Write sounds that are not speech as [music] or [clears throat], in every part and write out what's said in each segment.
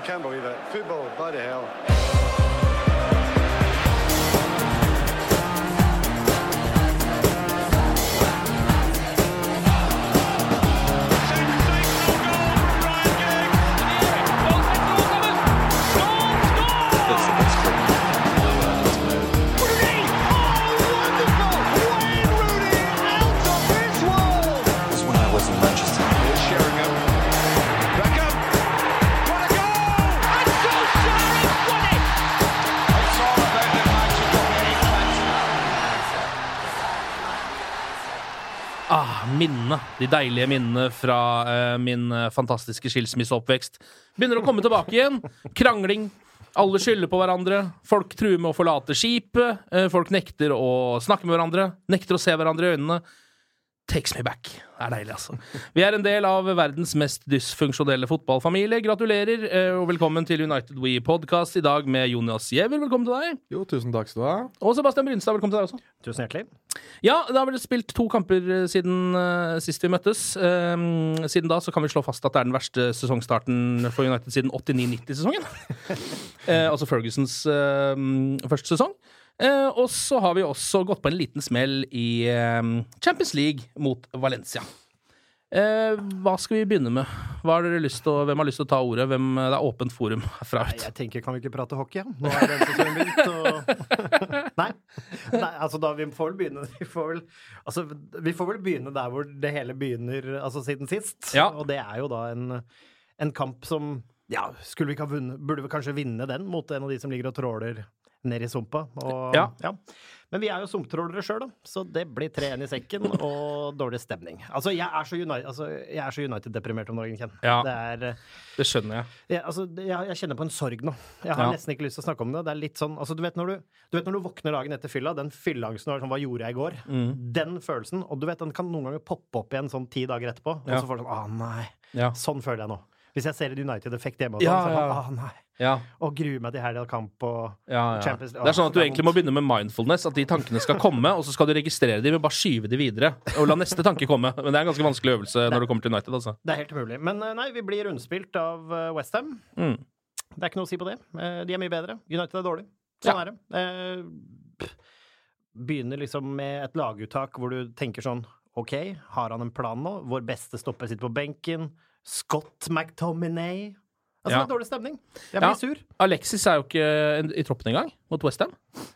I can't believe it. Football, bloody hell. Ah, minnene. De deilige minnene fra uh, min eh, fantastiske skilsmisseoppvekst. Begynner å komme tilbake igjen. Krangling. Alle skylder på hverandre. Folk truer med å forlate skipet. Uh, folk nekter å snakke med hverandre. Nekter å se hverandre i øynene. Takes me back. Det er deilig, altså. Vi er en del av verdens mest dysfunksjonelle fotballfamilie. Gratulerer, eh, og velkommen til United We podcast i dag med Jonas Giæver. Velkommen til deg. Jo, tusen takk skal du ha. Og Sebastian Brynstad, velkommen til deg også. Tusen hjertelig. Ja, det har vel spilt to kamper eh, siden uh, sist vi møttes. Um, siden da så kan vi slå fast at det er den verste sesongstarten for United siden 89-90-sesongen. uh, [laughs] altså Fergusons uh, første sesong. Eh, og så har vi også gått på en liten smell i eh, Champions League mot Valencia. Eh, hva skal vi begynne med? Har å, hvem har lyst til å ta ordet? Hvem, det er åpent forum [laughs] herfra Nei, ut. jeg tenker, kan vi ikke prate hockey? Ja? Nå er den sesongen begynt, og [laughs] Nei. Nei, altså da vi får vel begynne Vi får vel, altså, vi får vel begynne der hvor det hele begynner, altså siden sist. Ja. Og det er jo da en, en kamp som Ja, skulle vi vunnet Burde vi kanskje vinne den mot en av de som ligger og tråler ned i sumpa? Og, Ja. Men vi er jo sumptrålere sjøl, da, så det blir 3-1 i sekken [laughs] og dårlig stemning. Altså, jeg er så United- altså, jeg så United-deprimert om dagen, Ken. Ja. Det er eh, Det skjønner jeg. jeg, altså, jeg, jeg kjenner på en sorg nå. Jeg har Ja. nesten ikke lyst til å snakke om det. Det er litt sånn, altså, du, vet når du, du vet når du våkner dagen etter fylla, den fylleangsten sånn, hva gjorde jeg i går? Mm. Den følelsen, og du vet, den kan noen ganger poppe opp igjen sånn ti dager etterpå, og så får du sånn, Å, nei, Ja. sånn føler jeg nå. Hvis jeg ser en United-effekt hjemme, Ja, sånn, så er ja. sånn, ah Ja, og gruer meg til helga kamp, og ja. Champions- Det er sånn at du det egentlig må begynne med mindfulness. At de tankene skal komme, og så skal du registrere dem ved bare skyve dem videre. Og la neste tanke komme. Men det er en ganske vanskelig øvelse når du kommer til United. altså. det er helt umulig. Men eh, nei, vi blir rundspilt av uh, Westham. Mm. Det er ikke noe å si på det. Eh, de er mye bedre. United er dårlig. Sånn er det. Eh, begynner liksom med et laguttak hvor du tenker sånn OK, har han en plan nå? Vår beste stopper sitter på benken. Scott McTominay. Altså, Ja. det er dårlig stemning. Jeg Ja. sur. Alexis er jo ikke i troppen engang, mot Westham.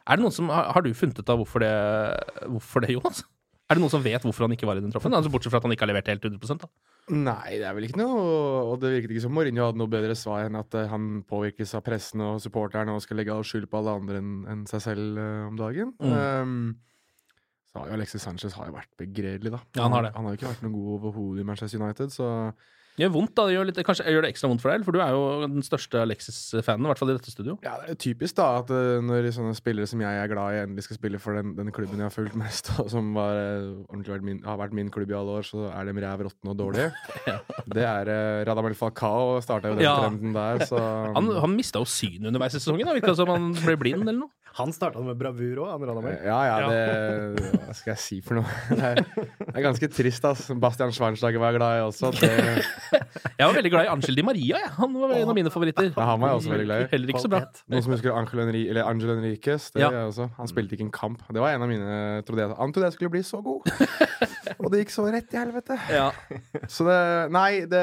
Er det noen som, har, har du funnet ut av hvorfor det, hvorfor det, Jonas? Er det noen som vet hvorfor han ikke var i den troppen? Altså Bortsett fra at han ikke har levert helt 100 da. Nei, det er vel ikke noe Og det virket ikke som Mourinho hadde noe bedre svar enn at eh, han påvirkes av pressen og supporterne og skal legge all skyld på alle andre enn enn seg selv eh, om dagen. Mm. Um, så har jo Alexis Sanchez har jo vært begredelig, da. Ja, han har det. Han har jo ikke vært noe god overhodet i Manchester United, så Det gjør vondt, da. Det gjør, litt, kanskje gjør det ekstra vondt for deg, for du er jo den største Alexis-fanen, i hvert fall i dette studio. Ja, det er typisk da at eh, når sånne spillere som jeg er glad i, endelig skal spille for den, den klubben jeg har fulgt mest, [laughs] og som var, eh, min, har vært min klubb i alle år, så er de ræv, råtne og dårlige. [laughs] Det er uh, Radamel Falcao starta jo den Ja. trenden der, så Han, han mista jo synet underveis i sesongen. Virka som han ble blind eller noe. Han starta med bravur òg, han Radamel. Ja, ja, det Hva skal jeg si for noe? [laughs] Det er, det er ganske trist, ass. Bastian Schweinsteiger var jeg glad i også. Det, [laughs] Jeg var veldig glad i Angel Di Maria. Jeg. Han var en av mine favoritter. Ja, han var jeg også veldig glad i. Heller ikke så bra. noen som husker Angel, Henri, eller Angel Enriquez? Det Ja. jeg også. Han spilte ikke en kamp. Det var en av mine trodde jeg, Han trodde jeg skulle bli så god. [laughs] Og det gikk så rett i helvete. Ja. Så det Nei, det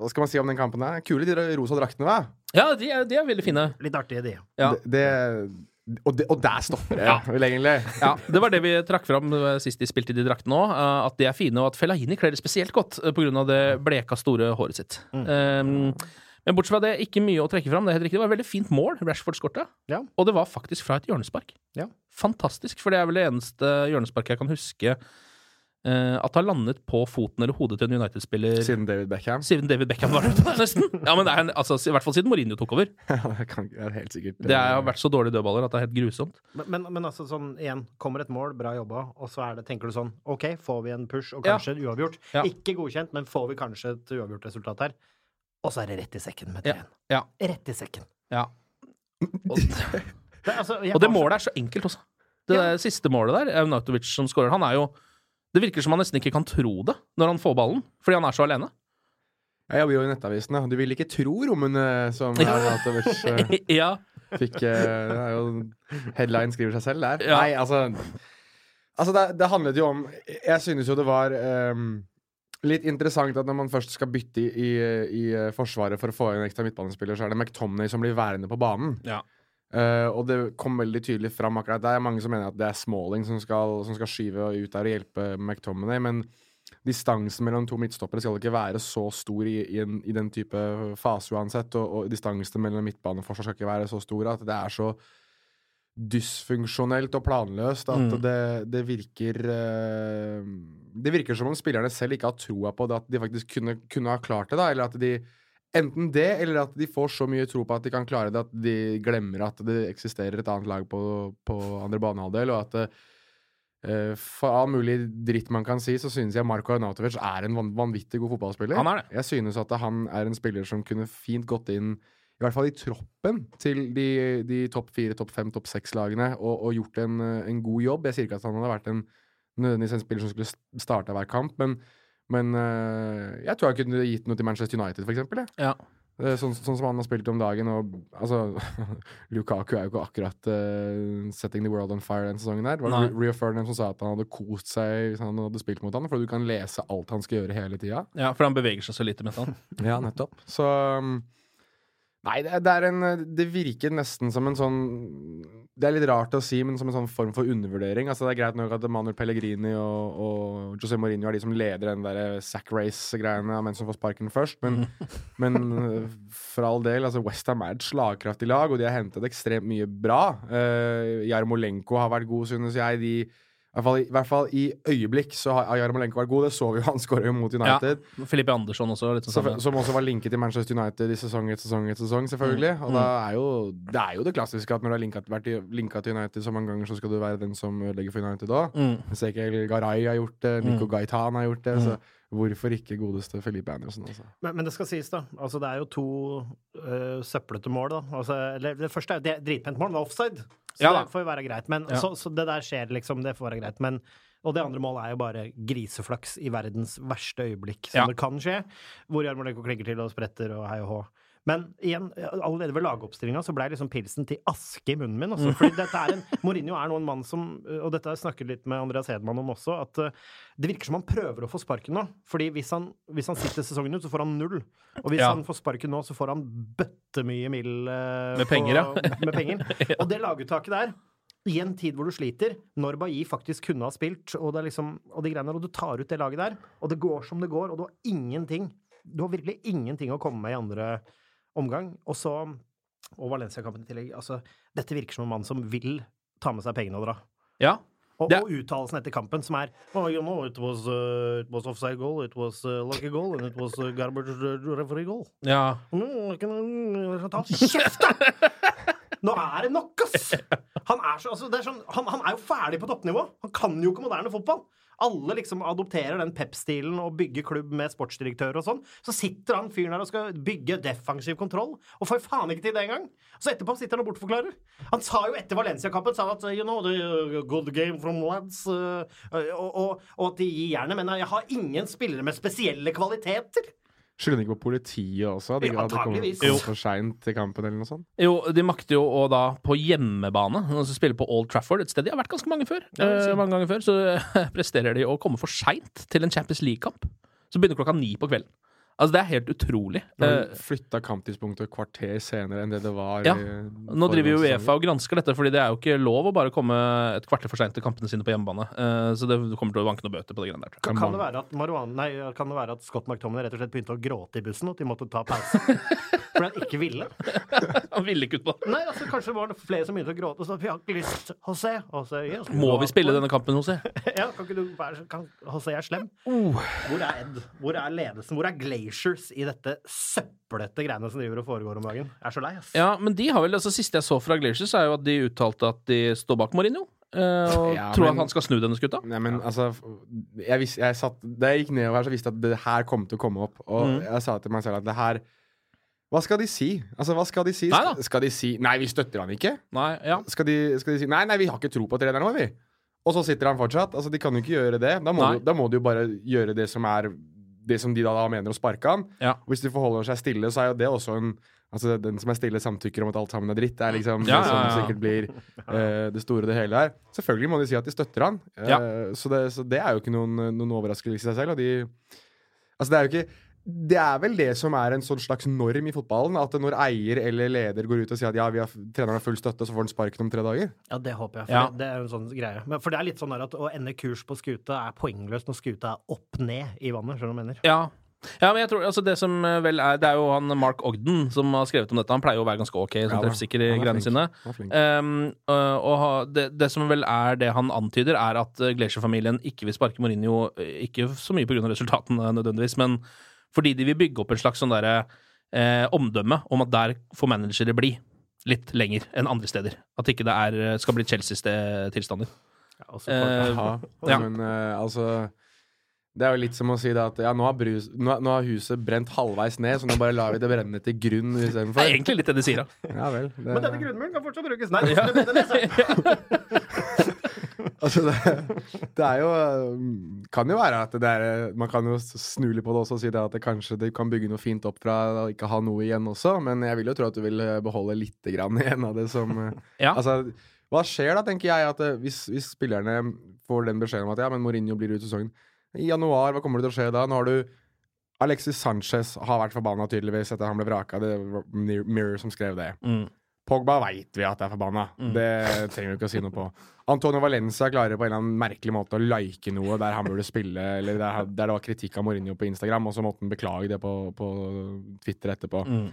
Hva skal man si om den kampen der? Kule de rosa draktene, hva? Ja, de er, de er veldig fine. Litt artige, de. Ja. Det, det Og, det, og der stopper det, Ja. [laughs] vel, egentlig. Ja, Det var det vi trakk fram eh, sist de spilte i de draktene òg. At de er fine, og at Fellaini kler det spesielt godt pga. på grunn av det bleka, store håret sitt. Um, men bortsett fra det, ikke mye å trekke fram. Det. Det var et veldig fint mål Rashford skårte. Ja. Og det var faktisk fra et hjørnespark. Ja. Fantastisk, for det er vel det eneste hjørnesparket jeg kan huske eh, at har landet på foten eller hodet til en United-spiller Siden David Beckham. Siden David Beckham var det, [laughs] nesten. Ja, men det er, altså, I hvert fall siden Mourinho tok over. [laughs] Ja, det kan, det er helt sikkert Det har vært så dårlige dødballer at det er helt grusomt. Men, men, men altså sånn, igjen, kommer et mål, bra jobba, og så er det, tenker du sånn OK, får vi en push og Ja. kanskje en uavgjort? Ja. Ikke godkjent, men får vi kanskje et uavgjort resultat her? Og så er det rett i sekken med Ja. 3-1. Ja. Rett i sekken. Ja. Og, Det, [laughs] altså, og det målet er så enkelt også. Det siste målet der, Nautovic som skårer, han er jo Det virker som han nesten ikke kan tro det når han får ballen, fordi han er så alene. Jeg jobber jo i Nettavisen, da. Du vil ikke tro rommene som [laughs] Arnautovic eh, ja. fikk eh, Det er jo Headline skriver seg selv der. Ja. Nei, altså Altså, det, det handlet jo om Jeg synes jo det var um, litt interessant at når man først skal bytte i, i, i eh, Forsvaret for å få inn en ekstra midtbanespiller, så er det McTomney som blir værende på banen. Ja. Eh, og det kom veldig tydelig fram akkurat der. Mange som mener at det er Smalling som skal, som skal skyve ut der og hjelpe McTominay, men distansen mellom to midtstoppere skal ikke være så stor i, i, en, i den type fase uansett, og, og distansen mellom midtbaneforsvar skal ikke være så stor at det er så dysfunksjonelt og planløst at Mm. det, det virker uh, Det virker som om spillerne selv ikke har troa på det at de faktisk kunne, kunne ha klart det, da, eller at de Enten det, eller at de får så mye tro på at de kan klare det, at de glemmer at det eksisterer et annet lag på, på andre banehalvdel, og at uh, for all mulig dritt man kan si, så synes jeg Marko Arnautovic er en van vanvittig god fotballspiller. Han er det. Jeg synes at han er en spiller som kunne fint gått inn i hvert fall i troppen til de, de topp fire, topp fem, topp seks-lagene, og, og gjort en, en god jobb. Jeg sier ikke at han hadde vært en nødvendigvis en spiller som skulle starta hver kamp, men, men eh, jeg tror jeg kunne gitt noe til Manchester United, eksempel. Ja. Eh, Sånn, sånn som han har spilt om dagen. Og, altså, [laughs] Lukaku er jo ikke akkurat uh, setting the world on fire den sesongen der. Det var. Rio Ferdinand som sa at han hadde kost seg hvis han hadde spilt mot han, for du kan lese alt han skal gjøre hele tida. ja, for han beveger seg så lite med han. [laughs] Ja, nettopp. Så um, Nei, det, er en Det virker nesten som en sånn Det er litt rart å si, men som en sånn form for undervurdering. Altså Det er greit nok at Manuel Pellegrini og, og José Mourinho er de som leder den der sack race-greiene av menn som får sparken først, men, [laughs] men uh, for all del, altså Westham er et slagkraftig lag, og de har hentet ekstremt mye bra. Uh, Jarmolenko har vært god, synes jeg. De i hvert, fall, I hvert fall i øyeblikk så har Jarmolenko vært god. Det så vi jo, han skårer jo mot United. Ja. Filippe Andersson også. Litt sånn Som, også var linket til Manchester United i sesong etter sesong etter sesong, selvfølgelig. Mm. Og da er jo, det er jo det klassiske at når du har linket, vært linka til United så mange ganger, så skal du være den som ødelegger for United òg. Mm. Ezekiel Garay har gjort det, Nico Mm. Gaitan har gjort det. Mm. Så hvorfor ikke godeste Felipe Andersen, altså? Men, men det skal sies, da. Altså, det er jo to øh, søplete mål, da. Altså, eller, det første er jo er dritpent mål, det var offside. Så Ja det får jo være greit. Men, Ja. så, så det der skjer, liksom. Det får være greit. Men og det andre målet er jo bare griseflaks i verdens verste øyeblikk, som det kan skje. Hvor Jarmolenko klinger til og spretter og hei og hå. Men igjen, allerede ved lagoppstillinga så blei liksom pilsen til aske i munnen min. Også, Fordi dette er en, [laughs] Mourinho er nå en mann som Og dette har jeg snakket litt med Andreas Hedman om også, at uh, det virker som han prøver å få sparken nå. Fordi hvis han, hvis han sitter sesongen ut, så får han null. Og hvis Ja. han får sparken nå, så får han bøttemye mill uh, Med penger, ja. med penger. [laughs] Og det laguttaket der i en tid hvor du sliter, når Bailly faktisk kunne ha spilt, og, det er liksom, og de greiene der, og du tar ut det laget der, og det går som det går, og du har ingenting Du har virkelig ingenting å komme med i andre omgang. Og så Og Valencia-kampen i tillegg. Altså, dette virker som en mann som vil ta med seg pengene og dra. Ja. Og, Det- og uttalelsen etter kampen som er oh, you know, it was, uh, it was offside goal, it was uh, lucky goal, and it was uh, garbage uh, referee goal. ja. Mm, kan- Ta kjeft, da! [laughs] Nå er det nok, ass! Han er, så, altså, det er sånn, han, han er jo ferdig på toppnivå. Han kan jo ikke moderne fotball. Alle liksom adopterer den pep-stilen og bygger klubb med sportsdirektør og sånn. Så sitter han fyren der og skal bygge defensiv kontroll, og får faen ikke til det engang. Så etterpå sitter han og bortforklarer. Han sa jo etter Valencia-kampen at you know, the uh, good game from lads, uh, og, og, og at de gir jernet, men jeg har ingen spillere med spesielle kvaliteter. Skylder han ikke på politiet også? De, Ja, antakeligvis. hadde kommet for seint til kampen, eller noe sånt? Jo, de makter jo å da på hjemmebane altså spille på Old Trafford, et sted de har vært ganske mange før. Ja, eh, mange ganger før Så [laughs] presterer de å komme for seint til en Champions League-kamp. Som begynner klokka ni på kvelden. Altså, det er helt utrolig. Når Eh, de flytta kamptidspunktet et kvarter senere enn det det var. Ja. Nå driver jo Uefa og gransker dette, fordi det er jo ikke lov å bare komme et kvarter for seint til kampene sine på hjemmebane. Eh, Så det kommer til å vanke noen bøter på det greiene der. Kan, kan, det være at Marwan, nei, kan det være at Scott McTominay rett og slett begynte å gråte i bussen, og de måtte ta pause? [laughs] Fordi han ikke ville? [laughs] Han ville ikke ut på det. Nei, altså Kanskje var det flere som begynte å gråte og sa vi har ikke lyst, José. José yes, Må vi spille denne kampen José? [laughs] Ja, kan ikke du være så- kan, José er slem. Oh. Hvor er Ed? Hvor er ledelsen? Hvor er Glaciers i dette søppelete greiene som driver og foregår om dagen? Jeg er så lei, ass. Ja, men de har vel, altså Siste jeg så fra Glaciers, er jo at de uttalte at de står bak Mourinho. eh, og [laughs] Ja, tror men- at han skal snu denne skuta. Nei, men altså jeg, vis, jeg satt, Da jeg gikk nedover her, så visste jeg at det her kom til å komme opp. Og Mm. jeg sa til meg selv at det her Hva skal de si? Altså, hva Skal de si Nei. Skal de si Nei, vi støtter han ikke? Nei, ja. Skal de, skal de si Nei, nei, vi har ikke tro på treneren vår, vi. Og så sitter han fortsatt. Altså, De kan jo ikke gjøre det. Da må, du, da må du jo bare gjøre det som er Det som de da, da mener å sparke han. Ja. Hvis de forholder seg stille, så er jo det også en Altså, Den som er stille, samtykker om at alt sammen er dritt. Det er liksom Ja, det som sikkert blir uh, det store og det hele her. Selvfølgelig må de si at de støtter han. uh, så, det, så det er jo ikke noen, noen overraskelse i seg selv. Og de Altså, det er jo ikke det er vel det som er en sånn slags norm i fotballen. At når eier eller leder går ut og sier at ja, vi har, treneren har full støtte, så får han sparken om tre dager. Ja, det håper jeg. For Ja. det, er jo en sånn greie. Men for det er litt sånn at å ende kurs på skuta er poengløst når skuta er opp ned i vannet. Skjønner du hva jeg mener? Ja. ja, men jeg tror altså det som eh, vel er Det er jo han Mark Ogden som har skrevet om dette. Han pleier jo å være ganske ok, sånn Ja da, treffsikker i greiene sine. Um, og ha- det, det som vel er det han antyder, er at uh, Glacier-familien ikke vil sparke Mourinho, øh, ikke så mye pga. resultatene nødvendigvis, men fordi de vil bygge opp en slags sånn derre eh, omdømme om at der får managere bli litt lenger enn andre steder. At ikke det er, eh, skal bli Chelsea-tilstander. Ja, også får- Eh, Jaha. [laughs] ja. Men eh, altså Det er jo litt som å si det at ja, nå har, brus, nå, nå har huset brent halvveis ned, så nå bare lar vi det brenne til grunn Det er egentlig litt det de sier, da. Ja vel. Det, Men denne grunnmuren kan fortsatt brukes. Nei, det det, det, lese. [laughs] [laughs] altså det, det er jo mm, Kan jo være at det er Man kan jo snu litt på det også og si det at det kanskje det kan bygge noe fint opp fra å ikke ha noe igjen også, men jeg vil jo tro at du vil eh, beholde lite grann [laughs] igjen av det som eh, [laughs] Ja. Altså, hva skjer da, tenker jeg, at eh, hvis, hvis spillerne får den beskjeden om at ja, men Mourinho blir ute i sesongen i januar, hva kommer det til å skje da? Nå har du Alexis Sanchez har vært forbanna tydeligvis etter at han ble vraka. Det var Mirror som skrev det. Mm. Pogba veit vi at er forbanna. Det trenger vi ikke å si noe på. Antonio Valencia klarer på en eller annen merkelig måte å like noe der han burde spille, eller der, der det var kritikk av Mourinho på Instagram, og så måtte han beklage det på, på Twitter etterpå. Mm.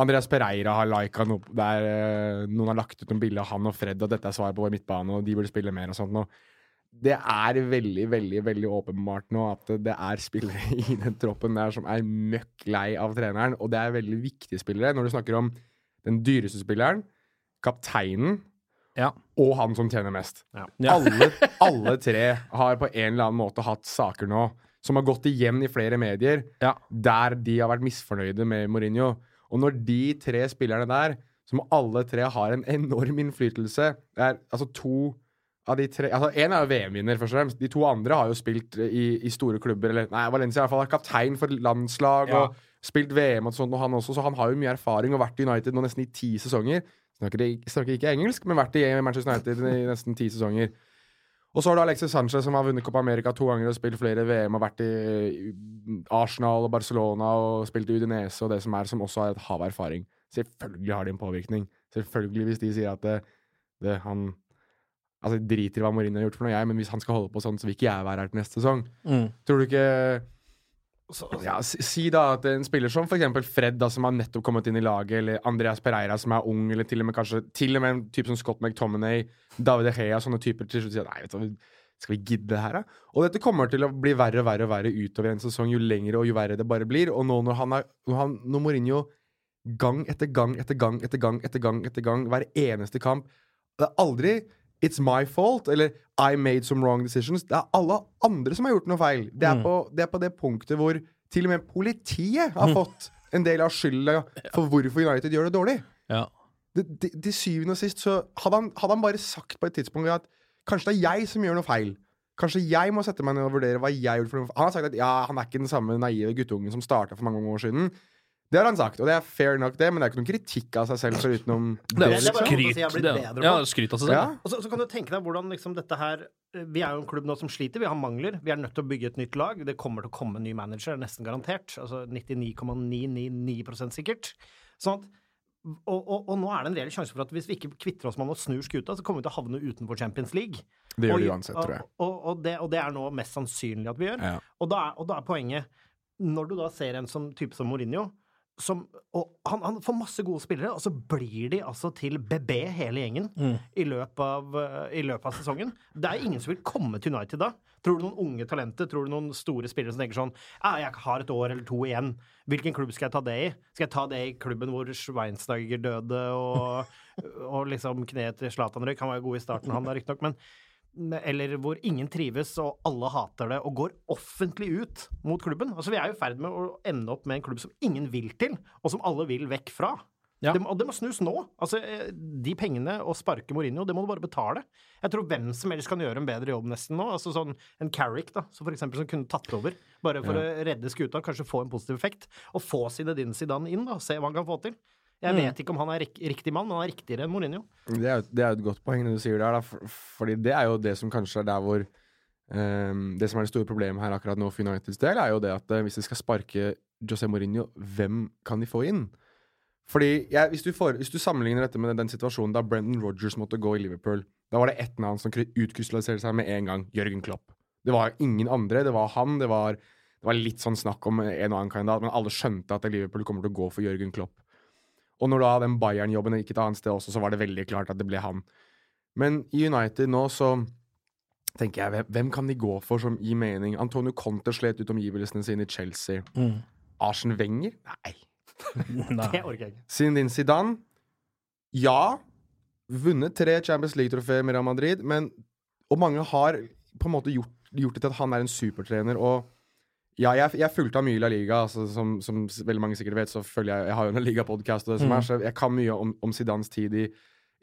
Andreas Pereira har lika noe der eh, noen har lagt ut noen bilder av han og Fred, og dette er svaret på vår midtbane, og de burde spille mer og sånt noe. Det er veldig, veldig veldig åpenbart nå at det er spillere [laughs] i den troppen der som er møkk lei av treneren, og det er veldig viktige spillere. Når du snakker om den dyreste spilleren, kapteinen Ja. og han som tjener mest. Ja. Ja. Alle, alle tre har på en eller annen måte hatt saker nå som har gått igjen i flere medier, Ja. der de har vært misfornøyde med Mourinho. Og når de tre spillerne der, som alle tre har en enorm innflytelse det er altså to av de tre altså Én er jo VM-vinner, først og fremst. De to andre har jo spilt i, i store klubber. Eller nei, Valencia i hvert fall er kaptein for landslag Ja. og spilt VM og sånt, og han også, så han har jo mye erfaring og vært i United nå nesten i ti sesonger. Snakker, snakker ikke engelsk, men vært i Manchester United i nesten ti sesonger. Og så har du Alexis Sanchez, som har vunnet Copa America to ganger og spilt flere VM, og vært i Arsenal og Barcelona og spilt i Udinese og det som er, som også har et hav av erfaring. Selvfølgelig har de en påvirkning. Selvfølgelig hvis de sier at det, det, han Altså, jeg driter i hva Mourinho har gjort for noe, jeg, men hvis han skal holde på sånn, så vil ikke jeg være her til neste sesong. Mm. Tror du ikke ja, si, da at en spiller som eksempel Fred, da, som har nettopp kommet inn i laget, eller Andreas Pereira, som er ung, eller til og med kanskje til og med en type som Scott McTominay, David Hea, sånne typer til slutt sier nei, vet du skal vi gidde det her, da? Og dette kommer til å bli verre og verre og verre utover en sesong, jo lengre og jo verre det bare blir. Og nå når han er han, når Mourinho gang etter gang etter gang etter gang etter gang etter gang, hver eneste kamp Det er aldri It's my fault, eller I made some wrong decisions. Det er alle andre som har gjort noe feil. Det er, Mm. på, det er på det punktet hvor til og med politiet har [laughs] fått en del av skylda for hvorfor United gjør det dårlig. Ja. Det, det, til syvende og sist så hadde han, hadde han bare sagt på et tidspunkt at kanskje det er jeg som gjør noe feil. Kanskje jeg må sette meg ned og vurdere hva jeg gjorde for noe Han har sagt at ja, han er ikke den samme naive guttungen som starta for mange mange år siden. Det har han sagt, og det er fair nok, det, men det er ikke noen kritikk av seg selv forutenom Det er det. jo er bare Liksom. er- bedre Ja, skryt av seg selv. Ja. Og så, så kan du tenke deg hvordan liksom dette her Vi er jo en klubb nå som sliter, vi har mangler. Vi er nødt til å bygge et nytt lag. Det kommer til å komme en ny manager, nesten garantert. Altså 99,999 sikkert. Sånn at og, og, og nå er det en reell sjanse for at hvis vi ikke kvitter oss med han og snur skuta, så kommer vi til å havne utenfor Champions League. Det gjør vi det uansett, tror jeg. Og, og, og, det, og det er nå mest sannsynlig at vi gjør. Ja. Og, da er, og da er poenget Når du da ser en som, type som Mourinho som, og han, han får masse gode spillere, og så blir de altså til BB, hele gjengen, i, løpet av, eh, i løpet av sesongen. Det er ingen som vil komme til United da. Tror du noen unge talenter, tror du noen store spillere som tenker sånn ja, jeg har et år eller to igjen, hvilken klubb skal jeg ta det i? Skal jeg ta det i klubben hvor Schweinsteiger døde, og, [laughs] og liksom kneet til Zlatan røyk? Han var jo god i starten, han da, riktignok, men eller hvor ingen trives og alle hater det, og går offentlig ut mot klubben. Altså, Vi er jo i ferd med å ende opp med en klubb som ingen vil til, og som alle vil vekk fra. Ja. Det, og det må snus nå. Altså, eh, De pengene å sparke Mourinho, det må du bare betale. Jeg tror hvem som helst kan gjøre en bedre jobb nesten nå. Altså sånn En Carrick, da, som for eksempel, som kunne tatt over, bare for å redde skuta, kanskje få en positiv effekt, og få Zinedine Zidane inn, da, se hva han kan få til. Jeg vet ikke om han er rik riktig mann, men han er riktigere enn Mourinho. Det er, jo- det er et godt poeng det du sier der, da, for, fordi det er jo det som kanskje er der hvor um, Det som er det store problemet her akkurat nå for Uniteds del, er jo det at eh, hvis de skal sparke José Mourinho, hvem kan de få inn? Fordi ja, hvis, du får, hvis du sammenligner dette med den situasjonen da Brendan Rodgers måtte gå i Liverpool, da var det ett navn som kry- utkrystalliserte seg med en gang. Jørgen Klopp. Det var ingen andre. Det var han. Det var, det var litt sånn snakk om en og annen kandidat, men alle skjønte at Liverpool kommer til å gå for Jørgen Klopp. Og når da den Bayern-jobben gikk et annet sted også, så var det veldig klart at det ble han. Men i United nå så tenker jeg, hvem, kan de gå for som gir mening? Antonio Conte slet ut omgivelsene sine i Chelsea. Arsen Wenger? [laughs] Nei. Det orker jeg ikke. Zinedine Zidane? Ja. Vunnet tre Champions League-trofeer med Real Madrid, men Og mange har på en måte gjort, gjort det til at han er en supertrener, og ja, jeg, jeg fulgte av mye La Liga, altså, som, som veldig mange sikkert vet, så følger jeg Jeg har jo en Liga-podkast, er, så jeg kan mye om, om Zidans tid i,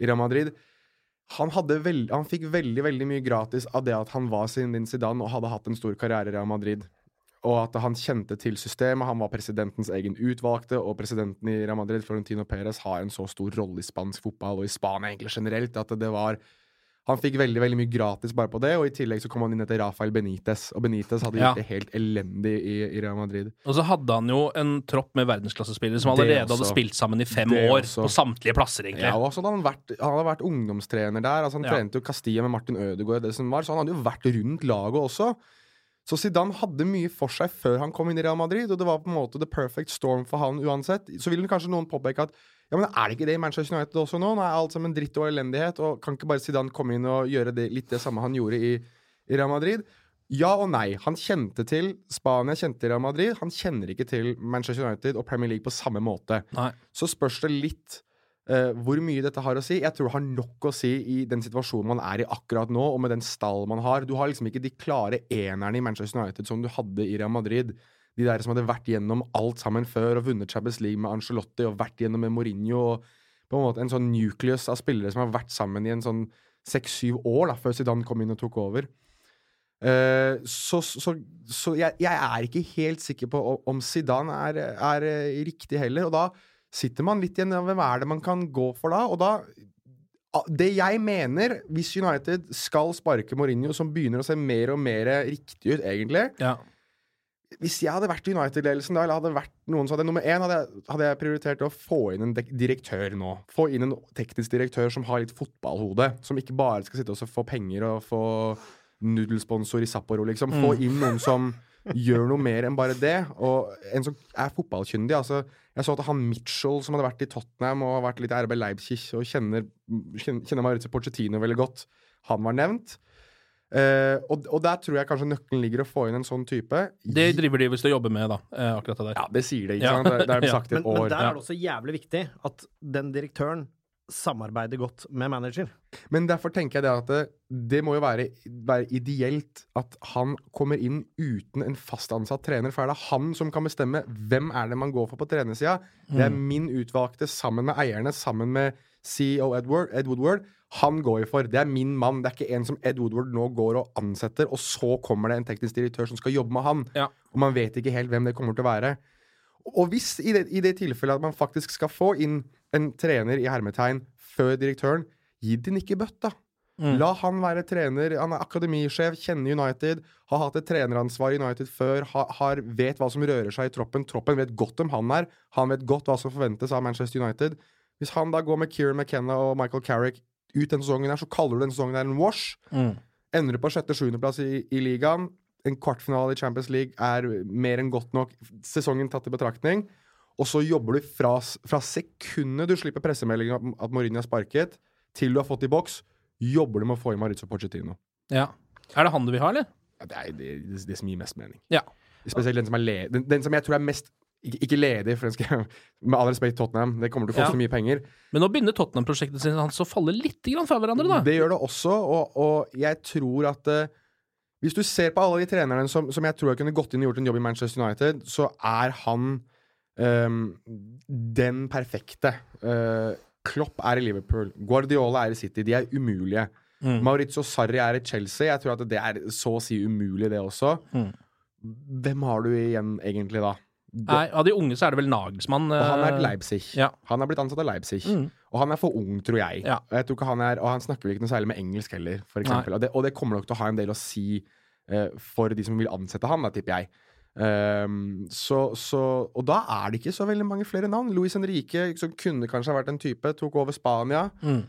i Real Madrid. Han, veld, han fikk veldig veldig mye gratis av det at han var Zinedine Zidane og hadde hatt en stor karriere i Real Madrid. Og at han kjente til systemet. Han var presidentens egen utvalgte, og presidenten i Real Madrid, Florentino Perez, har en så stor rolle i spansk fotball, og i Spania egentlig generelt, at det var Han fikk veldig veldig mye gratis bare på det, og i tillegg så kom han inn etter Rafael Benitez. Og Benitez hadde Ja. gjort det helt elendig i, i Real Madrid. Og så hadde han jo en tropp med verdensklassespillere som allerede hadde spilt sammen i fem Det år, også. på samtlige plasser, egentlig. Ja, og så hadde han, vært, han hadde vært ungdomstrener der. Altså han Ja. trente jo Castilla med Martin Ødegaard, det som var, så han hadde jo vært rundt laget også. Så Zidane hadde mye for seg før han kom inn i Real Madrid, og det var på en måte the perfect storm for han uansett. Så vil kanskje noen påpeke at ja, men er det ikke det i Manchester United også nå? Nå er alt sammen dritt og elendighet, og kan ikke bare Zidane komme inn og gjøre det, litt det samme han gjorde i, i Real Madrid? Ja og nei. Han kjente til Spania, kjente til Real Madrid. Han kjenner ikke til Manchester United og Premier League på samme måte. Nei. Så spørs det litt uh, hvor mye dette har å si. Jeg tror det har nok å si i den situasjonen man er i akkurat nå, og med den stall man har. Du har liksom ikke de klare enerne i Manchester United som du hadde i Real Madrid. De der som hadde vært gjennom alt sammen før og vunnet Champions League med Angelotti og vært gjennom med Mourinho og på en måte en sånn nucleus av spillere som har vært sammen i en sånn seks-syv år da, før Zidane kom inn og tok over. Uh, så så, så jeg, jeg er ikke helt sikker på om- Zidane er, er eh, riktig heller. Og da sitter man litt igjen med Hvem er det man kan gå for da? Og da Det jeg mener, hvis United skal sparke Mourinho, som begynner å se mer og mer riktig ut, egentlig Ja. Hvis jeg hadde vært i United-ledelsen da, eller hadde vært noen som hadde Nummer én hadde, jeg- hadde jeg prioritert å få inn en direktør nå. Få inn en teknisk direktør som har litt fotballhode. Som ikke bare skal sitte og få penger og få nudelsponsor i Sapporo, liksom. Få inn noen som gjør noe mer enn bare det. Og en som er fotballkyndig. Altså, jeg så at han Mitchell, som hadde vært i Tottenham og vært litt i RB Leipzig og kjenner, kjenner, Maritza Porcettino veldig godt, han var nevnt. Eh, og, og der tror jeg kanskje nøkkelen ligger å få inn en sånn type. Det driver de visst og jobber med, da. eh, Akkurat det der. Ja, det sier det, ikke sant? Det, det er [laughs] sagt i et men der er det også jævlig viktig at den direktøren samarbeider godt med manager. Men derfor tenker jeg det at det, det må jo være, være ideelt at han kommer inn uten en fast ansatt trener, for er det han som kan bestemme hvem er det man går for på trenersida. Det er min utvalgte sammen med eierne, sammen med CEO Edward, Ed Woodward. Han går vi for. Det er min mann. Det er ikke en som Ed Woodward nå går og ansetter, og så kommer det en teknisk direktør som skal jobbe med han. Ja. Og man vet ikke helt hvem det kommer til å være. og hvis i det, i det tilfellet at man faktisk skal få inn en trener i hermetegn før direktøren, gi din ikke da. Mm. La han være trener. Han er akademisjef, kjenner United, har hatt et treneransvar i United før, har, har, vet hva som rører seg i troppen. Troppen vet godt hvem han er. Han vet godt hva som forventes av Manchester United. Hvis han da går med Kieran McKenna og Michael Carrick ut den sesongen her, så kaller du den sesongen her en wash. Mm. Ender du på sjette-sjuendeplass i, i ligaen. En kvartfinale i Champions League er mer enn godt nok, sesongen tatt i betraktning. Og så jobber du fra, fra sekundet du slipper pressemeldingen om at Mourinho er sparket, til du har fått i boks, jobber du med å få i Maritza Pochettino. Ja. Er det han du vil ha, eller? Ja, det er det, det, det som gir mest mening. Ja. Spesielt den som er le den, den som jeg tror er mest ikke, ikke ledig, for skal Med all respekt Tottenham, det kommer til å koste Ja. mye penger. Men nå begynner Tottenham-prosjektet sitt hans å falle litt grann fra hverandre, da. Det gjør det også, og, og jeg tror at uh, Hvis du ser på alle de trenerne som, som jeg tror jeg kunne gått inn og gjort en jobb i Manchester United, så er han um, den perfekte. Uh, Klopp er i Liverpool. Guardiola er i City. De er umulige. Mm. Maurizio Sarri er i Chelsea. Jeg tror at det er så å si umulig, det også. Mm. Hvem har du igjen egentlig da? Nei, Av de unge så er det vel Nagelsmann. og han er eh, Leipzig. Ja. Han er blitt ansatt av Leipzig. Mm. Og han er for ung, tror jeg. Ja. Jeg tror han, er, og han snakker vel ikke noe særlig med engelsk heller, for. Og det, og det kommer nok til å ha en del å si uh, for de som vil ansette han, da, tipper jeg. Um, så, så, og da er det ikke så veldig mange flere navn. Luis Henrique, som kunne kanskje ha vært en type, tok over Spania. Mm.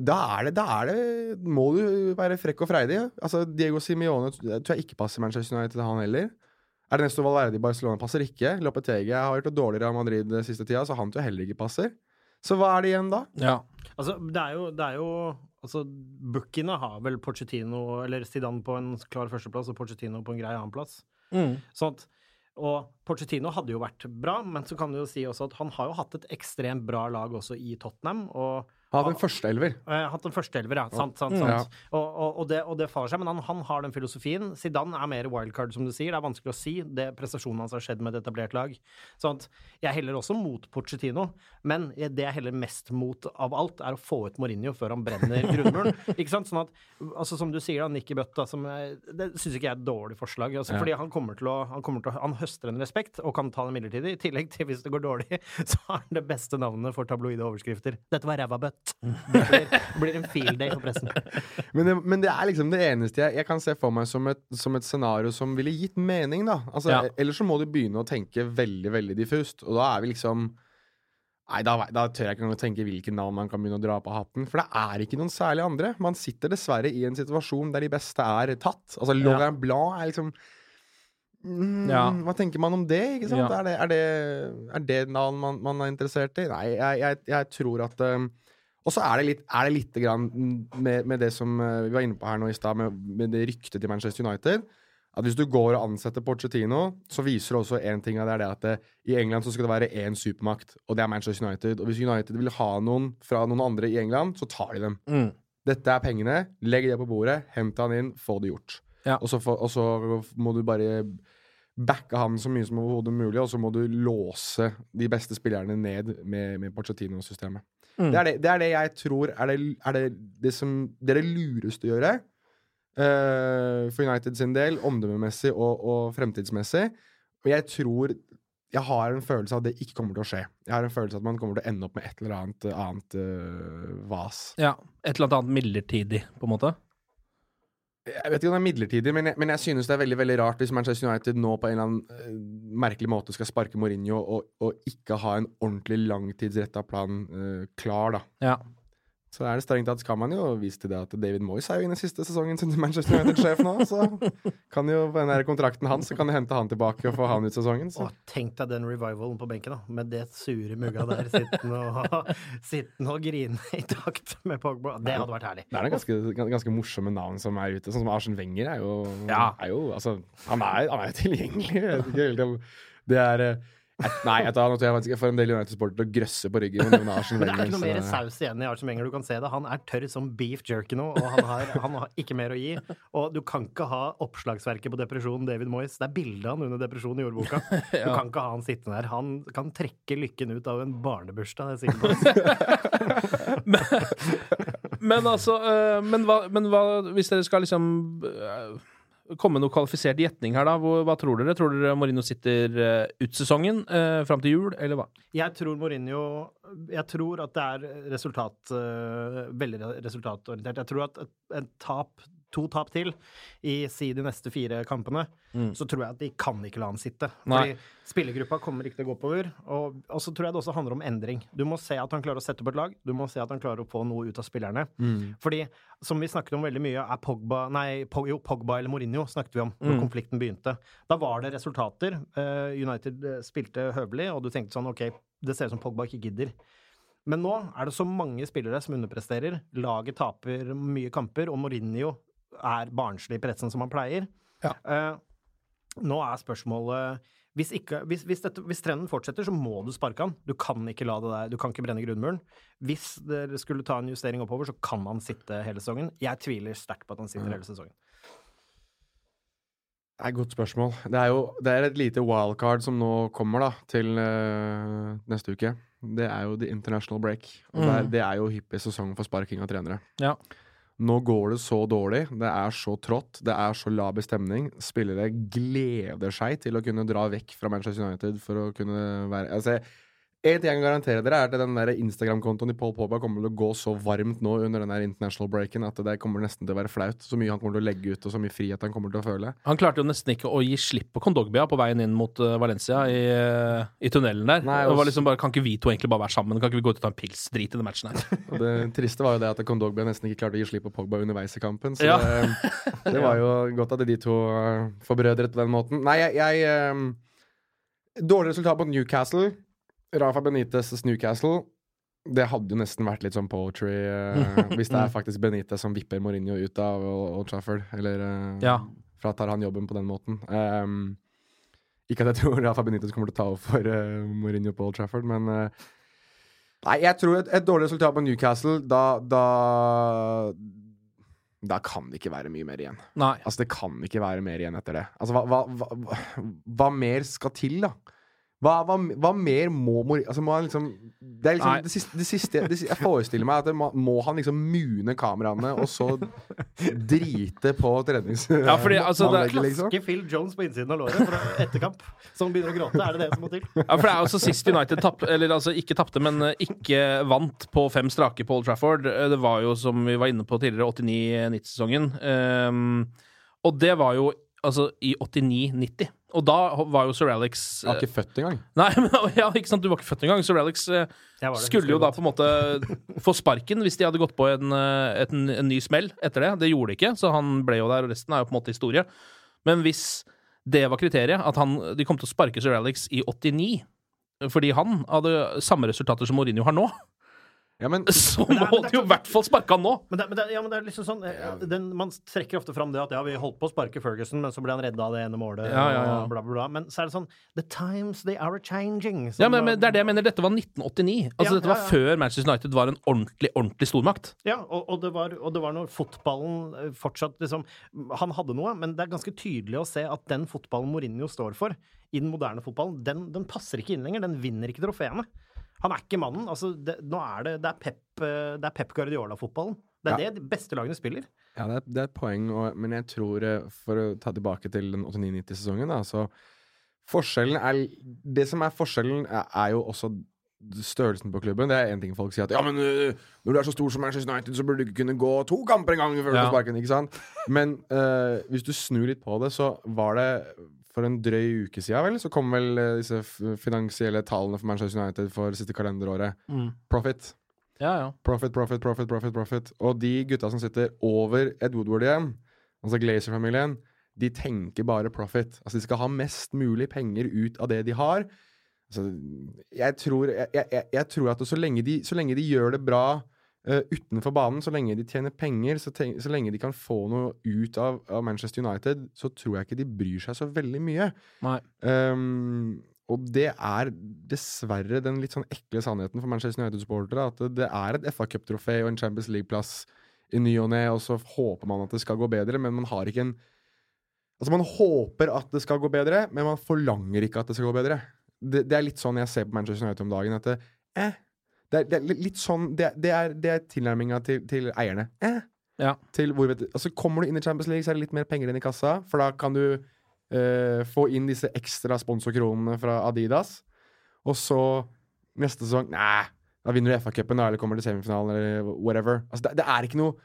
Da er det, da er det Må du være frekk og freidig. Altså, Diego Simione tror jeg ikke passer Manchester United, han heller. Ernesto Valverde i Barcelona passer ikke. Lopetegi har gjort det dårligere av Madrid den siste tida, så han tror jeg heller ikke passer. Så hva er det igjen da? Ja. Altså, det er jo, det er jo Altså, Bookiene har vel Pochettino eller Zidane på en klar førsteplass og Pochettino på en grei annenplass. Mm. Sånn at, og Pochettino hadde jo vært bra, men så kan du jo si også at han har jo hatt et ekstremt bra lag også i Tottenham. og hatt en førsteelver. Eh, hatt en førsteelver, ja. Sant, sant, sant. sant. Og, og, og, det, og det faller seg. Men han, han har den filosofien. Zidane er mer wildcard, som du sier. Det er vanskelig å si. Det Prestasjonen hans har skjedd med et etablert lag. Sånn at jeg heller også mot Pochettino, men det jeg heller mest mot av alt, er å få ut Mourinho før han brenner [laughs] grunnmuren. ikke sant? Sånn at, altså Som du sier, da, Nicky Butt, da, som er, det syns ikke jeg er et dårlig forslag. Altså, Ja. Fordi han kommer å han, kommer til å, han høster en respekt og kan ta det midlertidig. I tillegg til hvis det går dårlig, [laughs] så har han det beste navnet for tabloide overskrifter. Dette var ræva bøtt. Det blir, det blir en field day for pressen. [laughs] Men det, men det er liksom det eneste jeg, jeg kan se for meg som et, som et scenario som ville gitt mening, da. Altså, Ja. Ellers så må du begynne å tenke veldig, veldig diffust. Og da er vi liksom Nei, da, da tør jeg ikke engang å tenke hvilke navn man kan begynne å dra på hatten. For det er ikke noen særlig andre. Man sitter dessverre i en situasjon der de beste er tatt. Altså, Laurent Blanc er liksom mm, Ja. Hva tenker man om det? ikke sant? Ja. Er, det, er, det, er det navn man, man er interessert i? Nei, jeg, jeg, jeg tror at um, Og så er det litt, er det litt grann med, med det som uh, vi var inne på her nå i stad, med, med det ryktet til Manchester United. At hvis du går og ansetter Pochettino, så viser det også én ting av det, er det at det, i England så skal det være én supermakt, og det er Manchester United. Og hvis United vil ha noen fra noen andre i England, så tar de dem. Mm. Dette er pengene, legg det på bordet, hent han inn, få det gjort. Ja. Og, så få- og så må du bare backe han så mye som overhodet mulig, og så må du låse de beste spillerne ned med, med Pochettino-systemet. Mm. Det, er det, det er det jeg tror er det, er det, det som Det er det lureste å gjøre. uh, for United sin del, omdømmemessig og, og fremtidsmessig. Og jeg tror Jeg har en følelse av at det ikke kommer til å skje. Jeg har en følelse av at man kommer til å ende opp med et eller annet, annet uh, vas. ja. Et eller annet midlertidig, på en måte. Jeg vet ikke om det er midlertidig, men jeg, men jeg synes det er veldig veldig rart hvis Manchester United nå på en eller annen uh, merkelig måte skal sparke Mourinho og, og ikke ha en ordentlig langtidsretta plan uh, klar, da. Ja. Så er det strengt tatt skal man jo vise til det at David Moyes er jo inne i siste sesongen sin Manchester United-sjef nå, så kan jo på den der kontrakten hans så kan de hente han tilbake og få han ut sesongen. Så. Å, tenk deg den revivalen på benken, da. Med det sure mugga der sittende og, [laughs] sittende og grine i takt med Pogba. Det hadde vært herlig. Det er noen ganske, ganske morsomme navn som er ute. Sånn som Arsen Wenger er jo, Ja. er jo altså, han, er, han er jo tilgjengelig. Jeg vet ikke helt om det er eh, Nei, jeg tar, jeg faktisk jeg får en del United-sportere til å grøsse på ryggen. Men [laughs] det er ikke noe mer saus igjen i Arsen Wenger. Du kan se det. Han er tørr som beef jerky nå, og han har, han har ikke mer å gi. Og du kan ikke ha oppslagsverket på depresjon David Moyes. Det er bildet han under depresjon i jordboka. [laughs] Du kan ikke ha han sittende der. Han kan trekke lykken ut av en barnebursdag, det er jeg sikker på. Men altså øh, men, hva, men hva hvis dere skal liksom øh, komme noe kvalifisert gjetning her, da. Hva tror dere? Tror dere Mourinho sitter uh, ut sesongen, uh, fram til jul, eller hva? Jeg tror Mourinho Jeg tror at det er resultat, uh, veldig resultatorientert. Jeg tror at et, et tap to tap til i si de neste fire kampene, mm. så tror jeg at de kan ikke la han sitte. Fordi Nei. spillergruppa kommer ikke til å gå oppover. Og, og, så tror jeg det også handler om endring. Du må se at han klarer å sette opp et lag. Du må se at han klarer å få noe ut av spillerne. Mm. Fordi, som vi snakket om veldig mye, er Pogba Nei, Pog, jo, Pogba eller Mourinho snakket vi om når mm. konflikten begynte. Da var det resultater. Uh, United spilte høvelig, og du tenkte sånn OK, det ser ut som Pogba ikke gidder. Men nå er det så mange spillere som underpresterer. Laget taper mye kamper, og Mourinho er barnslig i pressen som han pleier. Ja. Uh, nå er spørsmålet hvis, ikke, hvis, hvis, dette, hvis, trenden fortsetter, så må du sparke han. Du kan ikke la det der, du kan ikke brenne grunnmuren. Hvis dere skulle ta en justering oppover, så kan han sitte hele sesongen. Jeg tviler sterkt på at han sitter mm. hele sesongen. Det er et godt spørsmål. Det er jo det er et lite wildcard som nå kommer da, til uh, neste uke. Det er jo the international break. Og mm. det, er, det, er, jo hyppig sesong for sparking av trenere. Ja. Nå går det så dårlig, det er så trått, det er så laber stemning. Spillere gleder seg til å kunne dra vekk fra Manchester United for å kunne være altså, en ting jeg kan garantere dere, er at den Instagram-kontoen til Paul Pogba kommer til å gå så varmt nå under den der international breaken at det kommer nesten til å være flaut. Så mye han kommer til å legge ut, og så mye frihet han kommer til å føle. Han klarte jo nesten ikke å gi slipp på Kondogbia på veien inn mot uh, Valencia i, uh, i, tunnelen der. Nei, det var liksom bare, Kan ikke vi to egentlig bare være sammen? Kan ikke vi gå ut og ta en pils? Drit i den matchen her. [laughs] Det triste var jo det at Kondogbia nesten ikke klarte å gi slipp på Pogba underveis i kampen. Så ja. det, [laughs] det, var jo godt at de to uh, forbrødret på den måten. Nei, jeg, jeg Dårlig resultat på Newcastle. Rafa Benitez Newcastle det hadde jo nesten vært litt sånn poetry uh, [laughs] hvis det er faktisk Benitez som vipper Mourinho ut av Old Trafford. Eller uh, ja. fratar han jobben på den måten. Um, ikke at jeg tror [laughs] Rafa Benitez kommer til å ta over for uh, Mourinho på Old Trafford, men Nei, jeg tror et, et, dårlig resultat på Newcastle, da, da da kan det ikke være mye mer igjen. Nei. Altså, det kan ikke være mer igjen etter det. Altså, hva, hva, hva, hva mer skal til, da? Hva, hva, hva, mer må Mourinho altså må han liksom Det er liksom det siste, det siste, det siste, Jeg forestiller meg at må, må, han liksom mune kameraene og så drite på treningsanlegget, [laughs] ja, fordi, altså, liksom. Klaske Phil Jones på innsiden av låret for etterkamp, som begynner å gråte. Er det det som må til? Ja, for det er også sist United tapp, eller altså ikke tapte, men eh, ikke vant på fem strake på Old Trafford. Eh, det var jo, som vi var inne på tidligere, 89-90-sesongen. Um, og det var jo altså i 89-90. Og da var jo Sir Alex Jeg var ikke eh, født engang. [laughs] Nei, men, [laughs] ja, ikke sant, du var ikke født engang. Sir Alex eh, skulle jo da på en måte få sparken hvis de hadde gått på en, et, en, en, ny smell etter det. Det gjorde de ikke, så han ble jo der, og resten er jo på en måte historie. Men hvis det var kriteriet, at han, de kom til å sparke Sir Alex i 89 fordi han hadde samme resultater som Mourinho har nå ja, men, [laughs] så må de jo i hvert fall sparke han nå! Men det, men det, ja, men det er liksom sånn den, Man trekker ofte fram det at ja, vi holdt på å sparke Ferguson, men så ble han redda av det ene målet. Ja, ja, og bla, bla, bla. Men så er det sånn The times, they are changing. ja, men, men, det er det jeg mener. Dette var 1989. Altså, dette var før Manchester United var en ordentlig, ordentlig stormakt. Ja, og, og, det var, og det var når fotballen eh, fortsatt liksom Han hadde noe, men det er ganske tydelig å se at den fotballen Mourinho står for i den moderne fotballen, den, den passer ikke inn lenger. Den vinner ikke trofeene. Han er ikke mannen. Altså, det, nå er det, det er Pep, eh, det er Pep Guardiola-fotballen. Det er ja. det de beste lagene spiller. Ja, det er, det er et poeng, og, men jeg tror, eh, for å ta tilbake til den 89-90-sesongen, så Forskjellen er Det som er forskjellen, er, er jo også størrelsen på klubben. Det er én ting folk sier at ja, men uh, når du er så stor som Manchester United, så burde du ikke kunne gå to kamper en gang før ja. sparken. ikke sant? Men uh, hvis du snur litt på det, så var det for en drøy uke siden, vel, så kom vel uh, disse finansielle tallene for Manchester United for siste kalenderåret. Mm. Profit. Ja, ja. Profit, profit, profit, profit, profit. Og de gutta som sitter over Ed Woodward igjen, altså Glazer-familien, de tenker bare profit. Altså De skal ha mest mulig penger ut av det de har. Altså, jeg, tror, jeg, jeg, jeg tror at så lenge, de, så lenge de gjør det bra uh, utenfor banen, så lenge de tjener penger, så, ten, så lenge de kan få noe ut av, av, Manchester United, så tror jeg ikke de bryr seg så veldig mye. Um, og det er dessverre den litt sånn ekle sannheten for Manchester United-supportere. At det er et FA Cup-trofé og en Champions League-plass i ny og ne, og så håper man at det skal gå bedre, men man har ikke en Altså, man håper at det skal gå bedre, men man forlanger ikke at det skal gå bedre. Det, det er litt sånn jeg ser på Manchester United om dagen. At det, eh, det er, det er litt sånn Det, det er, det er tilnærminga til, til, eierne. Eh, Ja. til hvor altså Kommer du inn i Champions League, så er det litt mer penger inn i kassa. For da kan du eh, få inn disse ekstra sponsorkronene fra Adidas. Og så neste sesong Nei, da vinner du FA-cupen eller kommer til semifinalen eller whatever. Altså, det, det er ikke noe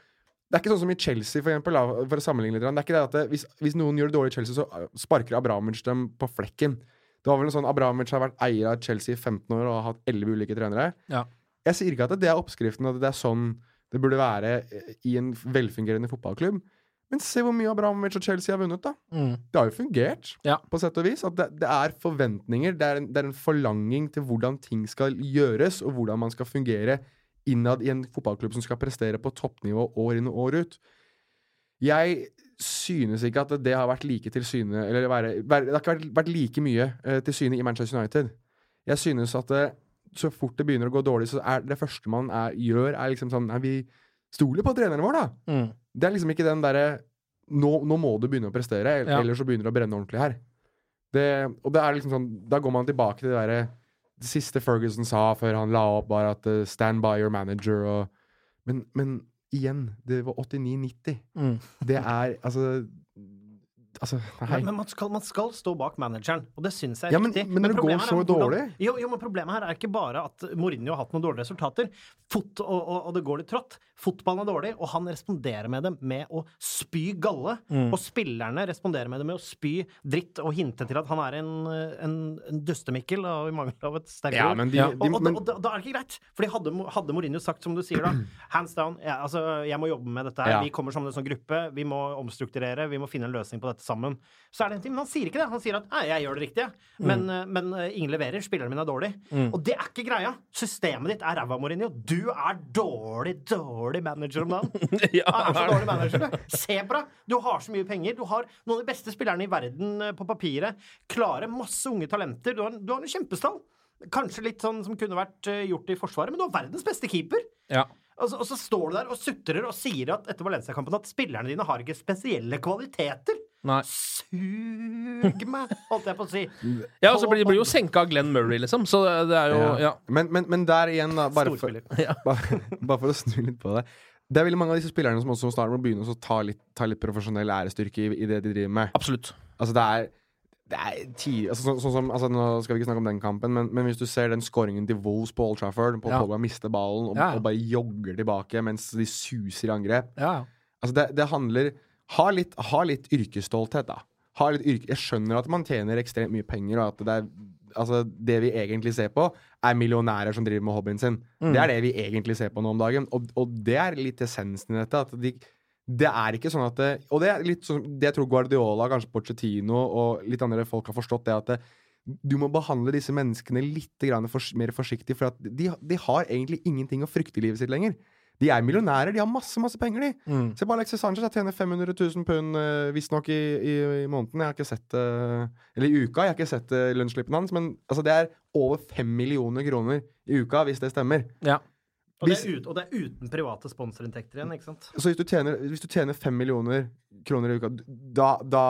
det er ikke sånn som i Chelsea, for eksempel, for å sammenligne litt. Det er ikke det at det, hvis, hvis noen gjør det dårlig i Chelsea, så uh, sparker Abramovic dem på flekken. Det var vel en sånn Abramovic har vært eier av Chelsea i 15 år og har hatt 11 ulike trenere. Ja. Jeg sier ikke at det er oppskriften, at det er sånn det burde være eh, i en velfungerende fotballklubb. Men se hvor mye Abramovic og Chelsea har vunnet, da. Mm. Det har jo fungert, Ja. på sett og vis. At det, det er forventninger, det er, en, det er en forlanging til hvordan ting skal gjøres, og hvordan man skal fungere innad i en fotballklubb som skal prestere på toppnivå år inn og år ut. Jeg synes ikke at det har vært like til syne Eller være, det har ikke vært, vært like mye uh, til syne i Manchester United. Jeg synes at det, så fort det begynner å gå dårlig, så er det første man er, gjør, er liksom sånn Nei, vi stoler på treneren vår, da. Mm. Det er liksom ikke den derre nå, nå må du begynne å prestere, Ja. ellers så begynner det å brenne ordentlig her. Det, og det er liksom sånn Da går man tilbake til det derre Det siste Ferguson sa før han la opp, var at uh, 'stand by your manager' og Men, men igjen, det var 89-90. Mm. Det er altså Altså, nei. Men, man, skal, man skal stå bak manageren, og det syns jeg er Ja, men- riktig. men når det går så hvordan- dårlig? Jo, jo, men problemet her er ikke bare at Mourinho har hatt noen dårlige resultater, Fot, og, og, og det går litt trått. Fotballen er dårlig, og han responderer med det med å spy galle. Mm. Og spillerne responderer med det med å spy dritt og hinte til at han er en, en, en dustemikkel, og i mangel av et sterkere Ja, ord. Ja. og, og, da, da er det ikke greit. Fordi hadde, hadde Mourinho sagt som du sier da, [clears throat] hands down, ja, altså, jeg må jobbe med dette her, vi kommer som en sånn gruppe, vi må omstrukturere, vi må finne en løsning på dette sammen. Så er det en ting, men han sier ikke det. Han sier at nei, jeg gjør det riktige, men, mm. men eh, ingen leverer, spilleren min er dårlig. Mm. Og det er ikke greia. Systemet ditt er ræva, Mourinho. Du er dårlig, dårlig manager om dagen. [laughs] Ja, er så dårlig manager, du. Se på deg! Du har så mye penger. Du har noen av de beste spillerne i verden eh, på papiret. Klare masse unge talenter. Du har, du har en kjempestall. Kanskje litt sånn som kunne vært eh, gjort i Forsvaret, men du har verdens beste keeper. Ja. Og så, og så står du der og sutrer og sier at etter Valencia-kampen at spillerne dine har ikke spesielle kvaliteter. Nei. Sug meg, holdt jeg på å si. [laughs] Ja, og så blir de blir jo senka av Glenn Murray, liksom. Så det er jo Ja. Men, men, men der igjen, da, bare for, [laughs] bare, bare for å snu litt på det. Det er veldig mange av disse spillerne som også snart må begynne å ta litt, ta litt profesjonell ærestyrke i, i det de driver med. Absolutt. Altså, det er, det er tidlig altså, så, sånn som, altså, Nå skal vi ikke snakke om den kampen, men, men hvis du ser den scoringen til Wolves på Old Trafford På Ja. Pogba mister ballen og, Ja. og bare jogger tilbake mens de suser i angrep. Ja. Altså, det, det handler Ha litt, ha litt yrkesstolthet, da. Yrke, jeg skjønner at man tjener ekstremt mye penger, og at det er Altså, det vi egentlig ser på, er millionærer som driver med hobbyen sin. Mm. Det er det vi egentlig ser på nå om dagen. Og, og det er litt essensen i dette. De, det er ikke sånn at det, Og det er litt sånn Det jeg tror Guardiola, kanskje Porcetino og litt andre folk har forstått, det at det, du må behandle disse menneskene litt grann fors- mer forsiktig, for de, de har egentlig ingenting å frykte i livet sitt lenger. De er millionærer, de har masse masse penger, de. Mm. Se på Alexis Sanchez, jeg tjener 500 000 pund uh, visstnok i, i, i måneden. Jeg har ikke sett uh, Eller i uka, jeg har ikke sett uh, lønnsslippen hans, men altså, det er over 5 millioner kroner i uka, hvis det stemmer. Ja. Og det, Hvis- er ut, og det er uten private sponsorinntekter igjen, ikke sant? Så hvis du tjener, hvis du tjener 5 millioner kroner i uka, da, da,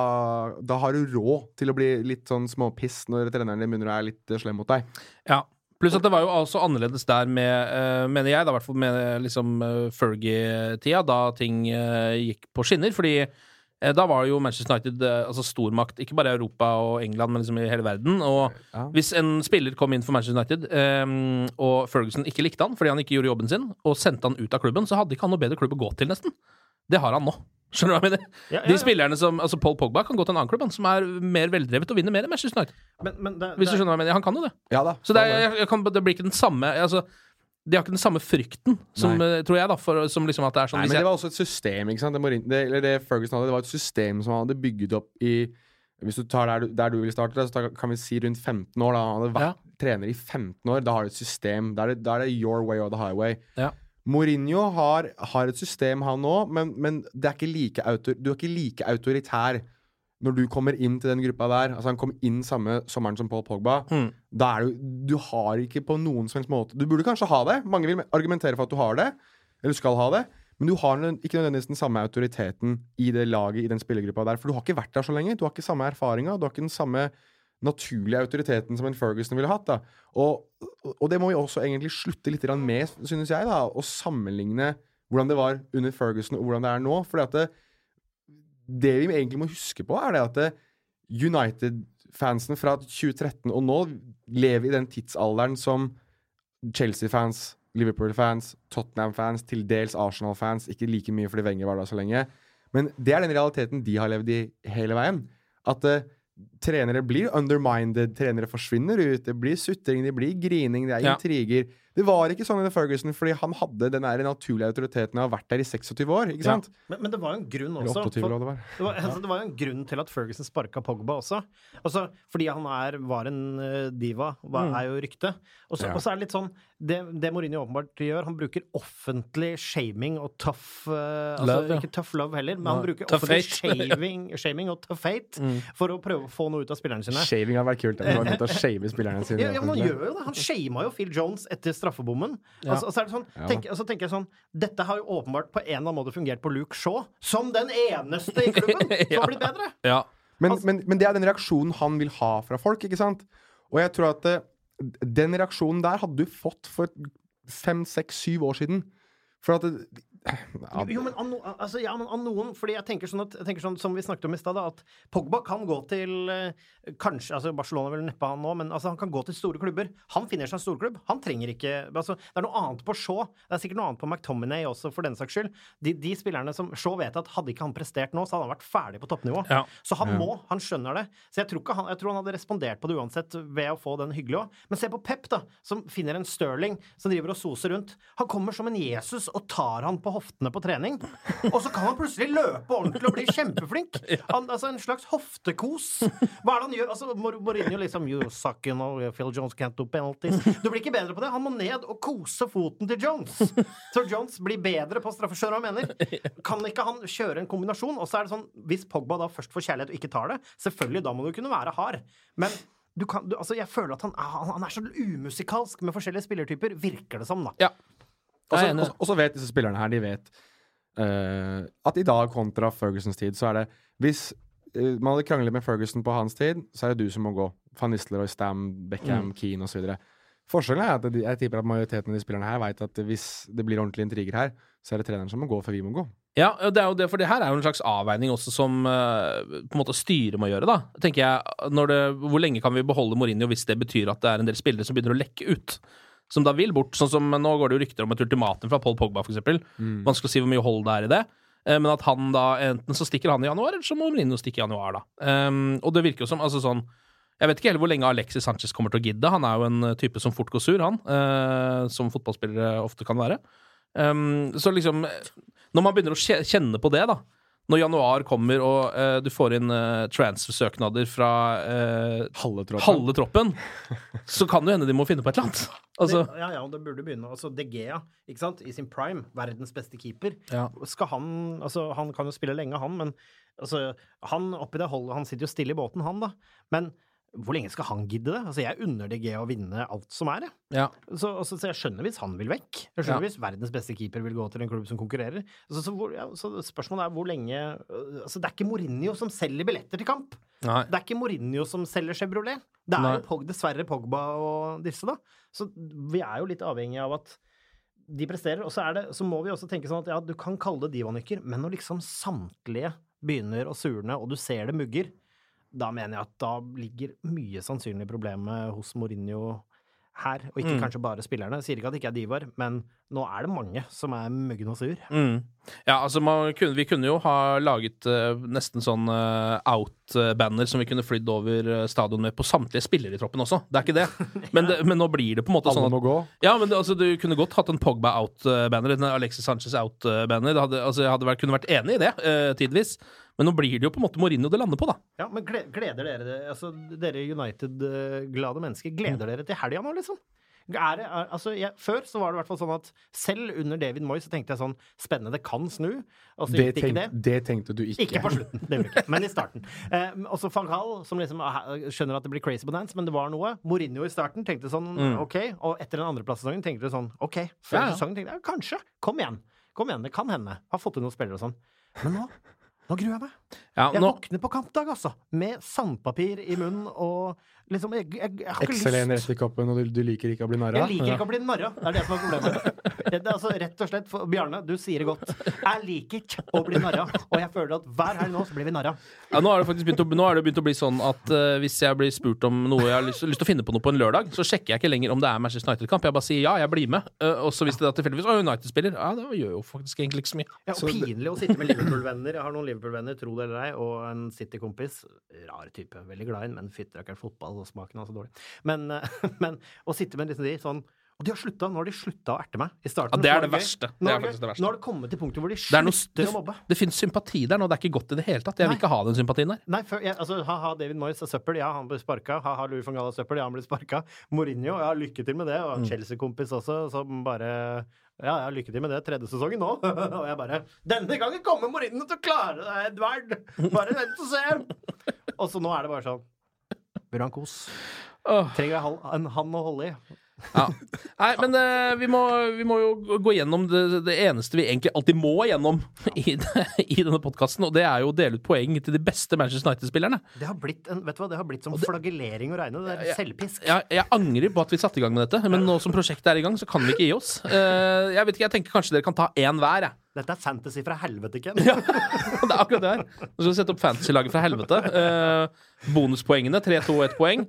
da har du råd til å bli litt sånn småpiss når treneren din begynner å være litt slem mot deg. Ja. Pluss at det var jo altså annerledes der med, uh, mener jeg, da, i hvert fall med liksom uh, Fergie-tida, da ting uh, gikk på skinner. Fordi eh, da var jo Manchester United eh, altså stormakt, ikke bare i Europa og England, men liksom i hele verden. Og Ja. hvis en spiller kom inn for Manchester United, um, og Ferguson ikke likte han fordi han ikke gjorde jobben sin, og sendte han ut av klubben, så hadde ikke han noe bedre klubb å gå til, nesten. Det har han nå. Skjønner du hva jeg mener? Ja, ja, De spillerne som, altså Paul Pogba kan gå til en annen klubb, han, som er mer veldrevet og vinner mer enn Manchester United. Men, men det, Hvis du skjønner hva jeg mener. Han kan jo det. Ja da. Så det, er, jeg, jeg kan, det blir ikke den samme altså, De har ikke den samme frykten, som, Nei. eh, tror jeg, da, for, som liksom at det er sånn Nei, men det var også et system, ikke sant? Det, Morin- det, eller det Ferguson hadde, det var et system som han hadde bygget opp i Hvis du tar der du, der du vil starte, så tar- kan vi si rundt 15 år. Da han hadde vært trener i 15 år. Da har du et system. Da er det, da er det your way or the highway. Ja. Mourinho har, har et system, han òg, men, men det er like autor, du er ikke like autoritær når du kommer inn til den gruppa der. Altså Han kom inn samme sommeren som Paul Pogba. Mm. Da er du Du har ikke på noen som helst måte Du burde kanskje ha det. Mange vil argumentere for at du har det, eller skal ha det. Men du har ikke nødvendigvis den samme autoriteten i det laget, i den spillergruppa der. For du har ikke vært der så lenge. Du har ikke samme erfaringa. Du har ikke den samme naturlige autoriteten som en Ferguson ville hatt. da Og, og det må vi også egentlig slutte litt med, synes jeg, da å sammenligne hvordan det var under Ferguson, og hvordan det er nå. For det, det vi egentlig må huske på, er det at United-fansen fra 2013 og nå lever i den tidsalderen som Chelsea-fans, Liverpool-fans, Tottenham-fans, til dels Arsenal-fans. Ikke like mye fordi Wenger var der så lenge. Men det er den realiteten de har levd i hele veien. At eh, trenere blir undermined, trenere forsvinner ut, det blir sutring, det blir grining, det er Ja. intriger. Det var ikke sånn under Ferguson, fordi han hadde den der naturlige autoriteten av å ha vært der i 26 år. ikke Ja. Men, men det var jo en grunn også. 28 for- det var. det, var, altså, det var jo en grunn til at Ferguson sparka Pogba også. Altså, fordi han er, var en uh, diva, var, Mm. er jo ryktet. Og så Ja. er det litt sånn Det, det Mourinho åpenbart gjør, han bruker offentlig shaming og tough eh, altså, Love, ja. Ikke tough love heller, men han bruker tough offentlig [laughs] shaming, shaming og tough hate Mm. for å prøve å få noe ut av spillerne sine. Shaming har vært kult. Han har begynt å shame spillerne sine. [laughs] Ja, ja, men han gjør jo det. Han shama jo Phil Jones etter straffebommen. Ja. Altså, og så er det sånn, tenk, altså, tenker jeg sånn Dette har jo åpenbart på en eller annen måte fungert på Luke Shaw, som den eneste i klubben [laughs] som har blitt bedre! Ja. Men, Altså- men, men det er den reaksjonen han vil ha fra folk, ikke sant? Og jeg tror at eh, den reaksjonen der hadde du fått for fem, seks, syv år siden. For at det, ja, Jo, men, an, altså, ja, men an noen Fordi jeg tenker sånn, at, jeg tenker sånn som vi snakket om i stad, at Pogba kan gå til eh, Kanskje altså Barcelona vil neppe han nå, men altså, han kan gå til store klubber. Han finner seg en storklubb. Han trenger ikke altså, Det er noe annet på Shaw. Det er sikkert noe annet på McTominay også, for den saks skyld. De, de spillerne som Shaw vet at hadde ikke han prestert nå, så hadde han vært ferdig på toppnivå. Ja. Så han må, han skjønner det. Så jeg tror, ikke han, jeg tror han hadde respondert på det uansett ved å få den hyggelig òg. Men se på Pep, da, som finner en Stirling som driver og soser rundt. Han kommer som en Jesus og tar han på hoftene på trening. [laughs] Og så kan han plutselig løpe ordentlig og bli [laughs] kjempeflink. Han, altså En slags hoftekos. Hva er det han gjør? Altså, Mourinho liksom You suck, you know, Phil Jones can't do penalties. Du blir ikke bedre på det. Han må ned og kose foten til Jones. Så Jones blir bedre på straffe. Skjønner hva jeg mener? [laughs] Kan ikke han kjøre en kombinasjon? Og så er det sånn, hvis Pogba da først får kjærlighet og ikke tar det, selvfølgelig, da må du kunne være hard. Men du kan, du, altså, jeg føler at han, han, han er så umusikalsk med forskjellige spillertyper, virker det som, da. ja. Og så- vet disse spillerne her, de vet uh, at i dag kontra Fergusons tid, så er det Hvis uh, man hadde kranglet med Ferguson på hans tid, så er det du som må gå. Van Nistelrooy, Stam, Beckham, Keane osv. Forskjellen er at de, jeg tipper at majoriteten av de spillerne her vet at hvis det blir ordentlige intriger her, så er det treneren som må gå før vi må gå. Ja, det er jo det, for det her er jo en slags avveining også som uh, på en måte styret må gjøre, da. Tenker jeg, det, Hvor lenge kan vi beholde Mourinho hvis det betyr at det er en del spillere som begynner å lekke ut? Som da vil bort. Sånn som Nå går det jo rykter om et ultimatum fra Paul Pogba, for eksempel. Vanskelig å si hvor mye hold det er i det. Eh, Men at han da enten så stikker han i januar, eller så må Mourinho stikke i januar, da. Um, og det virker jo som altså sånn Jeg vet ikke heller hvor lenge Alexis Sanchez kommer til å gidde. Han er jo en type som fort går sur, han. Uh, som fotballspillere ofte kan være. Um, så liksom Når man begynner å kjenne på det, da Når januar kommer og uh, du får inn uh, transfer-søknader fra uh, Halve troppen. halve troppen, så kan det hende de må finne på et eller annet. Altså, det, ja, ja, det burde begynne. Altså, De Gea, ikke sant, i sin prime, verdens beste keeper. Ja. Skal han Altså, han kan jo spille lenge, han, men altså, han oppi det holdet Han sitter jo stille i båten, han, da. Men hvor lenge skal han gidde det? Altså, Jeg unner DG å vinne alt som er, jeg. ja. Så, altså, så jeg skjønner hvis han vil vekk. Jeg skjønner Ja. hvis verdens beste keeper vil gå til en klubb som konkurrerer. Altså, så, hvor, ja, så spørsmålet er hvor lenge øh, Altså, det er ikke Mourinho som selger billetter til kamp. Nei. Det er ikke Mourinho som selger Chevrolet. Det er Pog, dessverre Pogba og disse, da. Så vi er jo litt avhengig av at de presterer. Og så, er det, så må vi også tenke sånn at ja, du kan kalle det divanykker, men når liksom samtlige begynner å surne, og du ser det mugger, da mener jeg at da ligger mye sannsynlig problemet hos Mourinho her, og ikke Mm. kanskje bare spillerne. Jeg sier ikke at det ikke er Divar, men nå er det mange som er muggen og sur. Mm. Ja, altså man kunne, Vi kunne jo ha laget uh, nesten sånn uh, out-banner som vi kunne flydd over eh, stadion med på samtlige spillere i troppen også. Det er ikke det. [laughs] Men, det, men nå blir det på en måte Alle sånn må gå. Ja, men det, altså, Du kunne godt hatt en Pogba out-banner, en Alexis Sanchez out-banner. Det hadde- Altså, jeg hadde vært, kunne vært enig i det uh, tidvis. Men nå blir det jo på en måte Mourinho det lander på, da. Ja, men gleder dere det, altså dere United-glade mennesker, gleder dere til helga nå, liksom? Er det, er, altså, jeg, før så var det i hvert fall sånn at selv under David Moyes så tenkte jeg sånn Spennende, det kan snu. Og så Det, gikk det ikke tenk, det. det tenkte du ikke. Ikke på [laughs] slutten, det gjorde ikke, men i starten. Eh, også van Gaal, som liksom ah, skjønner at det blir crazy på dance, men det var noe. Mourinho i starten tenkte sånn OK, og etter den andreplass-sesongen tenkte du sånn OK. Før Ja, ja. sesongen tenkte jeg kanskje, kom igjen. Kom igjen, det kan hende. Har fått inn noen spillere og sånn. Men nå Nå gruer jeg. Ja, Jeg nå, våkner på kampdag, altså. Med sandpapir i munnen og liksom Jeg, jeg, jeg har ikke XL1 lyst rett i koppen, og du, du liker ikke å bli narra? Jeg liker ikke å bli narra. Det er det som er problemet. Det er altså rett og slett, for, Bjarne, du sier det godt. Jeg liker ikke å bli narra. Og jeg føler at hver helg nå så blir vi narra. ja, nå har det faktisk begynt å, nå har det begynt å bli sånn at uh, hvis jeg blir spurt om noe jeg har lyst, lyst til å finne på noe på en lørdag, så sjekker jeg ikke lenger om det er Manchester United-kamp. Jeg bare sier ja, jeg blir med. Uh, og så hvis det da tilfeldigvis er United spiller, ja, det gjør jo faktisk egentlig ikke så mye. Ja, og pinlig å sitte med Liverpool-venner. Jeg har noen Liverpool-venner, tro det eller ei, og en City-kompis. Rar type. Veldig glad i den, men fytterakkeren fotball og smaken er så dårlig. Men, eh, [laughs] men å sitte med liksom de sånn og de har slutta, Nå har de slutta å erte meg. I starten Ja, det er det, det verste. Nå Det er faktisk det verste. Nå har det kommet til punktet hvor de er slutter å mobbe. det finnes sympati der nå, det er ikke godt i det hele tatt. Jeg vil Nei. ikke ha den sympatien der. Nei, for, jeg, altså, ha-ha, David Moyes er søppel. Ja, han blir sparka. Ha-ha, Louis van Gaal er søppel. Ja, han blir sparka. Mourinho, ja, lykke til med det. Og en Mm. Chelsea-kompis også, som bare Ja, ja, lykke til med det. Tredje sesongen nå. [laughs] og jeg bare Denne gangen kommer Mourinho til å klare det, Edvard! Bare vent og se! og så nå er det bare sånn Vil du ha en kos? Trenger jeg en hand å holde i? Ja. Nei, men uh, vi, må, vi må jo gå gjennom det, det eneste vi egentlig alltid må gjennom [laughs] i, det, i denne podkasten, og det er jo å dele ut poeng til de beste Manchester United-spillerne. Det har blitt en, vet du hva, det har blitt som flagellering å regne. Det er selvpisk. Jeg, jeg angrer på at vi satte i gang med dette, men nå som prosjektet er i gang, så kan vi ikke gi oss. Uh, jeg vet ikke, jeg tenker kanskje dere kan ta én hver, jeg. Dette er fantasy fra helvete, Ken. [laughs] Ja, det er akkurat det her. Nå skal vi sette opp fantasy-laget fra helvete. Eh, bonuspoengene. 3, 2 og 1 poeng.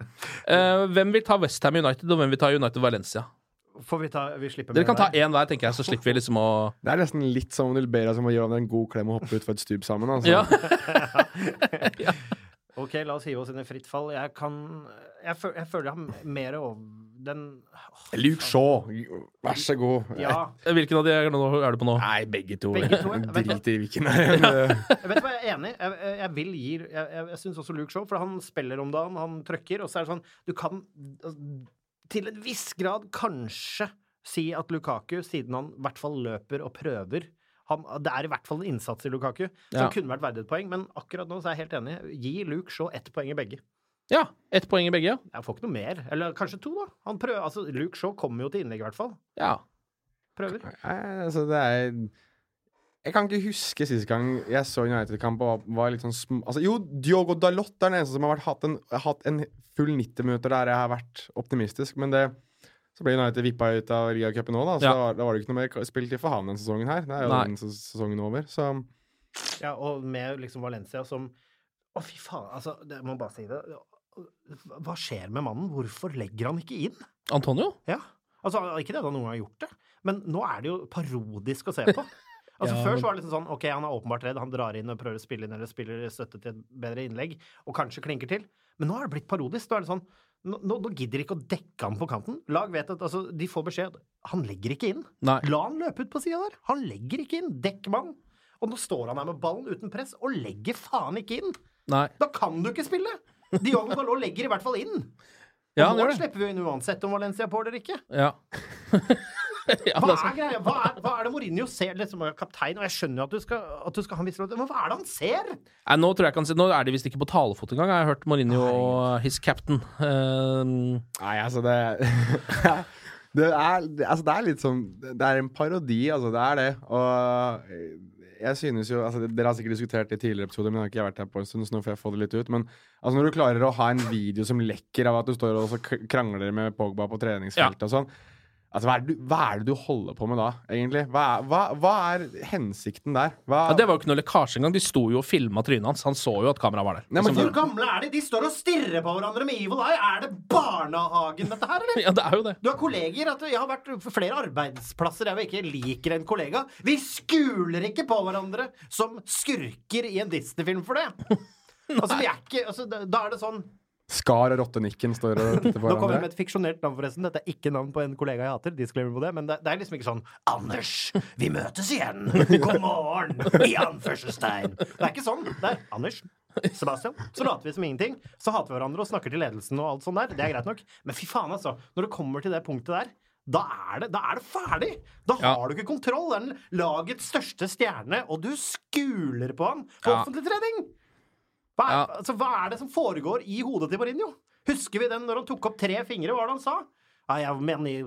Eh, hvem vil ta Westham United, og hvem vil ta United Valencia? Får vi ta Vi slipper Dere kan ta én hver, tenker jeg, så slipper vi liksom å Det er nesten litt som om du ber oss om å gi hverandre en god klem og hoppe utfor et stup sammen. Altså. [laughs] Ja. Ok, la oss hive oss inn i fritt fall. Jeg kan jeg føler jeg har mer over den Luke Shaw, vær så god. Ja. [laughs] Hvilken av de er, nå er du på nå? Nei, begge to. Begge to? Drit i hvilken. Jeg [laughs] vet hva, jeg er enig. Jeg, jeg, jeg vil gi Jeg, jeg, jeg syns også Luke Shaw, for han spiller om dagen, han trøkker, og så er det sånn Du kan altså, til en viss grad kanskje si at Lukaku, siden han i hvert fall løper og prøver han, det er i hvert fall en innsats i Lukaku som Ja. kunne vært verdig et poeng, men akkurat nå så er jeg helt enig. Gi Luke Shaw ett poeng i begge. Ja, ett poeng i begge, ja. Jeg får ikke noe mer. Eller kanskje to, da. Han prøver, altså, Luke Shaw kommer jo til innlegg, i hvert fall. ja. Prøver. Nei, altså, det er Jeg kan ikke huske sist gang jeg så United-kamp og var, var litt sånn sm... Altså, jo, Diogo Dalot er den eneste som har vært, hatt, en, hatt en full 90 minutter der jeg har vært optimistisk, men det så ble United vippa ut av Ligacupen nå, da, så Ja. da var det ikke noe mer spilletid for han denne sesongen her. Det er jo Nei. den sesongen over, så Ja, og med liksom Valencia som Å, fy faen, altså, det, jeg må bare si det. Hva skjer med mannen? Hvorfor legger han ikke inn? Antonio? Ja. Altså, ikke det at han noen gang har gjort det, men nå er det jo parodisk å se på. [laughs] Altså Ja, Før så var det liksom sånn OK, han er åpenbart redd, han drar inn og prøver å spille inn eller spiller støtte til et bedre innlegg, og kanskje klinker til. Men nå er det blitt parodisk. Nå er det sånn Nå, nå, gidder de ikke å dekke han på kanten. Lag vet at altså, De får beskjed Han legger ikke inn. Nei. La han løpe ut på sida der. Han legger ikke inn. Dekk mann. Og nå står han her med ballen uten press og legger faen ikke inn. Nei. Da kan du ikke spille! Diogo Dalot legger i hvert fall inn. Og Ja, han nå gjør det. slipper vi inn uansett om Valencia er på eller ikke. Ja. [laughs] ja, Hva er er greia? Hva er, hva er det Mourinho ser liksom, er kaptein? Og jeg skjønner jo at du skal, at du skal ha en viss rolle, men hva er det han ser? Nei, nå tror jeg kan si Nå er de visst ikke på talefot engang. Jeg har hørt Mourinho og his captain. Eh, Nei, altså, det [laughs] det er, altså, det er litt som Det er en parodi, altså. Det er det. Og jeg synes jo altså, Dere har sikkert diskutert det i tidligere episoder, men jeg har ikke vært her på en stund, så nå får jeg få det litt ut. Men altså, når du klarer å ha en video som lekker av at du står og krangler med Pogba på treningsfeltet og sånn Altså, hva er, du, hva er det du holder på med da, egentlig? Hva hva, hva er hensikten der? Ja, det var jo ikke noe lekkasje engang. De sto jo og filma trynet hans. Han så jo at kameraet var der. Nei, men Liksom, Hvor gamle er de? De står og stirrer på hverandre med evil eye. Er det barnehagen, dette her, eller? [laughs] ja, det er jo det. Du har kolleger. At jeg har vært på flere arbeidsplasser jeg ikke liker en kollega. Vi skuler ikke på hverandre som skurker i en Disney-film for det. [laughs] Altså, vi er ikke altså, da er det sånn Skar og Rottenikken står og [laughs] titter på Nå kommer jeg med et fiksjonert navn, forresten. Dette er ikke navn på en kollega jeg hater. Disclaimer på det, Men det, det er liksom ikke sånn Anders, vi møtes igjen! God morgen! I anførselstegn. Det er ikke sånn. Det er Anders. Sebastian. Så later vi som ingenting. Så hater vi hverandre og snakker til ledelsen og alt sånt der. Det er greit nok. Men fy faen, altså. Når det kommer til det punktet der da er, det, da er det ferdig! Da Ja. har du ikke kontroll. Det er den lagets største stjerne, og du skuler på han på Ja. offentlig trening! Hva er, Ja. altså, hva er det som foregår i hodet til Mourinho? Husker vi den når han tok opp tre fingre? Hva var det han sa? I have many,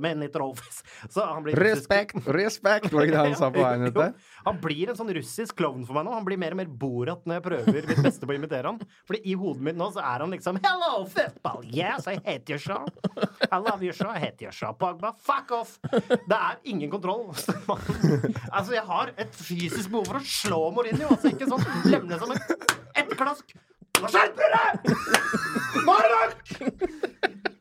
many trophies. Så han blir russisk- Respekt! Respekt! Var ikke det han sa på veien [laughs] ut der? Han blir en sånn russisk klovn for meg nå. Han blir mer og mer Borat når jeg prøver mitt beste på å imitere han. Fordi i hodet mitt nå så er han liksom Hello, football! Yes, I hate your show. I love your show. I hate your show. Pogba, fuck off! Det er ingen kontroll. [laughs] altså, jeg har et fysisk behov for å slå Mourinho. Altså, ikke sånn lemne som et etterklask. Nå skjerper du deg! Nå er det nok!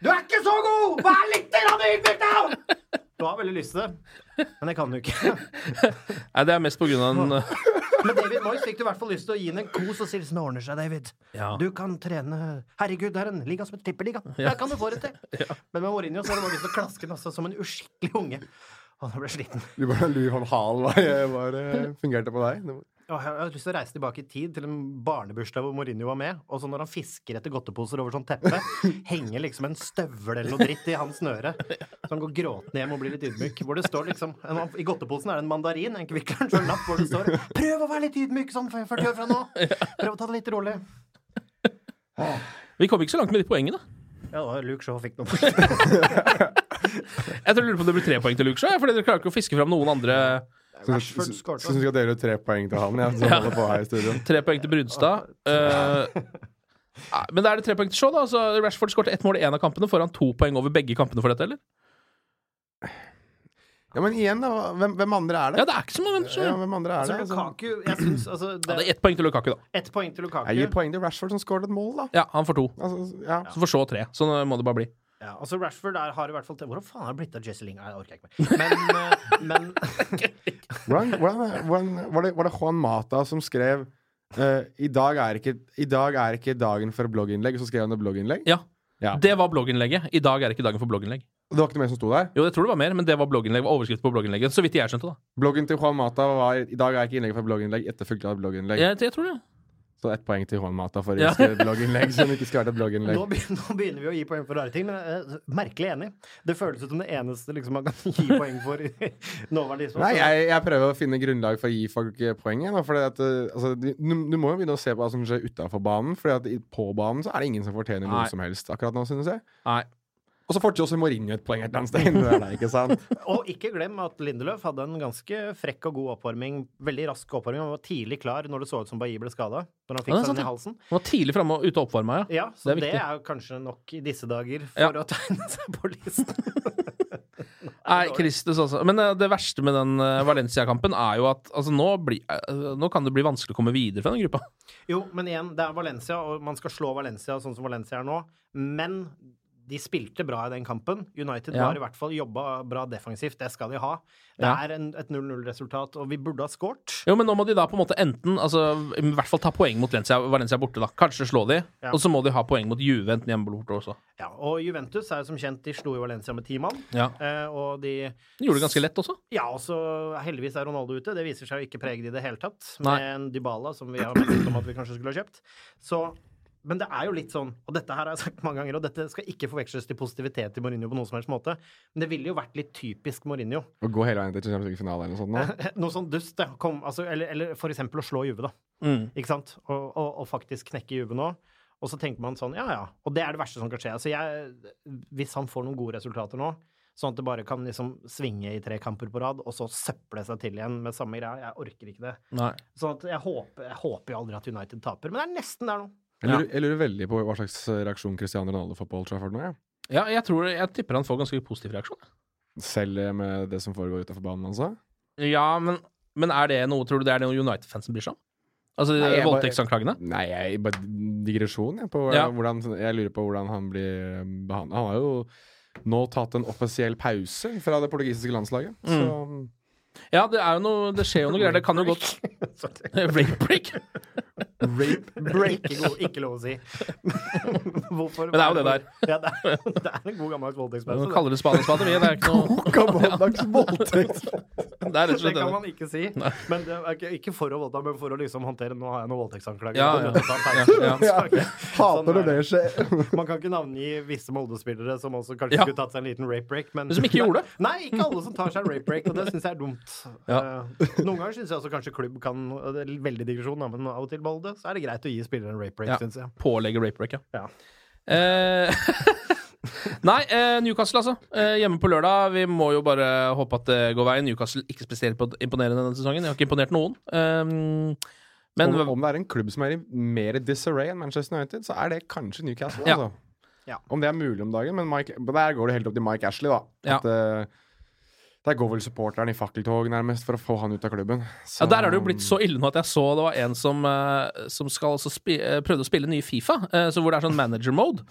Du er ikke så god! Vær litt ydmyk, da! Du har veldig lyst til det, men det kan du ikke. [laughs] Nei, det er mest på grunn av den eh, Men David Moyes fikk du i hvert fall lyst til å gi ham en kos og si det ordner seg, David. Ja. Du kan trene Herregud, det er en liga som heter tippeliga. Ja. Der kan du få det til. [laughs] Men med Mourinho så har du bare lyst til å klaske ham altså, som en uskikkelig unge. Nå ble sliten. Du bare Louis van Hal var, var, eh, [laughs] fungerte på deg. Det var- jeg har lyst til å reise tilbake i tid til en barnebursdag hvor Mourinho var med. Og så når han fisker etter godteposer over sånn teppe, [laughs] henger liksom en støvel eller noe dritt i hans snøre. Så han går gråtende hjem og blir litt ydmyk. Hvor det står liksom en, I godteposen er det en mandarin. En kvikkleren så en lapp hvor det står 'Prøv å være litt ydmyk sånn 40 år fra nå'. Prøv å ta det litt rolig. Vi kom ikke så langt med de poengene. Ja, da Luke Shaw fikk noe. [laughs] Jeg tror jeg lurer på om det blir tre poeng til Luke Shaw, fordi dere klarer ikke å fiske fram noen andre Rashford Syns skårte. syns du skal dele ut tre poeng til han, ja, som Ja. holder på her i studio. Tre poeng til Brunstad. Uh, men da er det tre poeng til Shaw, da. Altså, Rashford skåret ett mål i én av kampene. Får han to poeng over begge kampene for dette, eller? Ja, men igjen, da. Hvem, hvem andre er det? Ja, det er ikke så mange. Ja, hvem andre er Altså, det? Lukaku Jeg synes, altså Ja, det det er ett poeng til Lukaku, da. Ett poeng til Lukaku. jeg gir poeng til Rashford, som skåret et mål, da. Ja, han får to. Altså, ja. Så får Shaw tre. Sånn må det bare bli. Ja, altså Rashford er, har i hvert fall til Hvordan faen har det blitt av Jesse Ling? Nei, det orker jeg ikke mer. Men, eh, men [laughs] Hvordan, hvordan, hvordan var, det, var det Juan Mata som skrev uh, i, dag er ikke, I dag er ikke dagen for blogginnlegg, og så skrev han et blogginnlegg? Ja. Ja. Det var blogginnlegget. I dag er ikke dagen for blogginnlegg. Det var ikke noe mer som sto der? Jo, jeg tror det var mer, men det var blogginnlegg. var Overskrift på blogginnlegget. Så vidt jeg skjønte, da. Bloggen til Juan Mata var I dag er ikke innlegg for blogginnlegg, etterfulgt av blogginnlegg. Jeg, jeg tror det. Så ett poeng til håndmata for å Ja. blogginnlegg som ikke skal være blogginnlegg. nå, begynner, nå begynner vi å gi poeng for rare ting, men jeg er merkelig enig. Det føles ut som det eneste liksom, man kan [laughs] gi poeng for i nåværende tidspunkt. Nei, jeg, jeg prøver å finne grunnlag for å gi folk eh, poeng. igjen, fordi at, eh, altså, du, du må jo begynne å se på hva som skjer utafor banen. for på banen så er det ingen som fortjener noe Nei. som helst akkurat nå, synes jeg. Nei. Og så fortsatt også Mourinho et poeng et eller annet sted. [laughs] Det er ikke sant? Og ikke glem at Lindeløf hadde en ganske frekk og god oppvarming. Veldig rask oppvarming. Han var tidlig klar når det så ut som Bailly ble skada. Når han fikk Ja, er seg den i halsen. Han var tidlig framme og ute og oppvarma, ja. Ja, så Det det er er, kanskje nok i disse dager for Ja. å tegne seg på listen. [laughs] Nei, Kristus også. Men eh, det verste med den eh, Valencia-kampen er jo at altså, nå, blir- eh, nå kan det bli vanskelig å komme videre fra den gruppa. Jo, men igjen, det er Valencia, og man skal slå Valencia sånn som Valencia er nå. Men de spilte bra i den kampen. United Ja. har i hvert fall jobba bra defensivt. Det skal de ha. Det Ja. er en, et 0-0-resultat, og vi burde ha skåret. Jo, men nå må de da på en måte enten altså, i hvert fall ta poeng mot Valencia, Valencia borte, da. Kanskje slå de. Ja. Og så må de ha poeng mot Juve, enten hjemme borte også. Ja, og Juventus er jo som kjent De slo i Valencia med ti mann. Ja. Eh, og de De gjorde det ganske lett også. Ja, og så heldigvis er Ronaldo ute. Det viser seg jo ikke preget i det hele tatt. Nei. Med en Dybala som vi har snakket om at vi kanskje skulle ha kjøpt. Så men det er jo litt sånn, og dette her har jeg sagt mange ganger, og dette skal ikke forveksles til positivitet til Mourinho på noen som helst måte, men det ville jo vært litt typisk Mourinho. Å gå hele veien til Champions League-finale eller noe sånt nå. [laughs] Noe sånn dust, ja. Kom, altså, eller, eller for eksempel å slå Juve, da. Mm. Ikke sant? Og, og, og faktisk knekke Juve nå. Og så tenker man sånn, ja ja. Og det er det verste som kan skje. Altså, jeg, hvis han får noen gode resultater nå, sånn at det bare kan liksom svinge i tre kamper på rad, og så søple seg til igjen med samme greia, jeg orker ikke det. Nei. Sånn at jeg håper, jeg håper jo aldri at United taper, men det er nesten der nå. Jeg lurer, jeg lurer veldig på hva slags reaksjon Cristiano Ronaldo får på Old Trafford nå. Ja. Ja, jeg tror Jeg tipper han får ganske positiv reaksjon. Selv eh, med det som foregår utafor banen, altså. Ja, men, men er det noe Tror du det er noe United-fansen bryr seg om? Altså Nei, voldtektsanklagene? Nei, jeg bare digresjon, jeg, på Ja. hvordan Jeg lurer på hvordan han blir behandla. Han har jo nå tatt en offisiell pause fra det portugisiske landslaget. Så Ja, det er jo noe Det skjer jo noe greier. Det kan jo godt [laughs] Rape break? rape break. Ikke, god, ikke lov å si. [laughs] Hvorfor? Men det er jo det der. Ja, det er, det er en god gammeldags Vi voldtektspause. det. kaller det spade, vi. Det er ikke noe Gammeldags voldtekt. [laughs] Det er rett og Det kan man ikke si. Men det er ikke, ikke for å voldta, men for å liksom håndtere Nå har jeg noen voldtektsanklager. Ja, ja. Ja, [laughs] ja. Så. Hater Sånn når er det skjer. [laughs] Man kan ikke navngi visse Molde-spillere som også kanskje Ja. skulle tatt seg en liten rape break. Men, Men som ikke gjorde det. Nei, ikke alle som tar seg en rape break, og det syns jeg er dumt. Ja. Eh, noen ganger syns jeg også kanskje klubb kan det er Veldig digresjon, men av og til Molde, så er det greit å gi spillere en rape break, Ja. syns jeg. Pålegge rape break, ja. Ja. Eh, [laughs] Nei, eh, Newcastle, altså. Eh, hjemme på lørdag. Vi må jo bare håpe at det går veien. Newcastle ikke spesielt på- imponerende denne sesongen. Jeg har ikke imponert noen. Um, men om, om det er en klubb som er i mer disarray enn Manchester United, så er det kanskje Newcastle. Ja. Altså. Ja. Om det er mulig om dagen, men Mike, der går det helt opp til Mike Ashley, da. Ja. At, eh, der går vel supporteren i fakkeltog nærmest for å få han ut av klubben. Så, Ja, Der er det jo blitt så ille nå at jeg så det var en som, eh, som skal spi eh, prøvde å spille ny Fifa, så hvor det er sånn manager mode.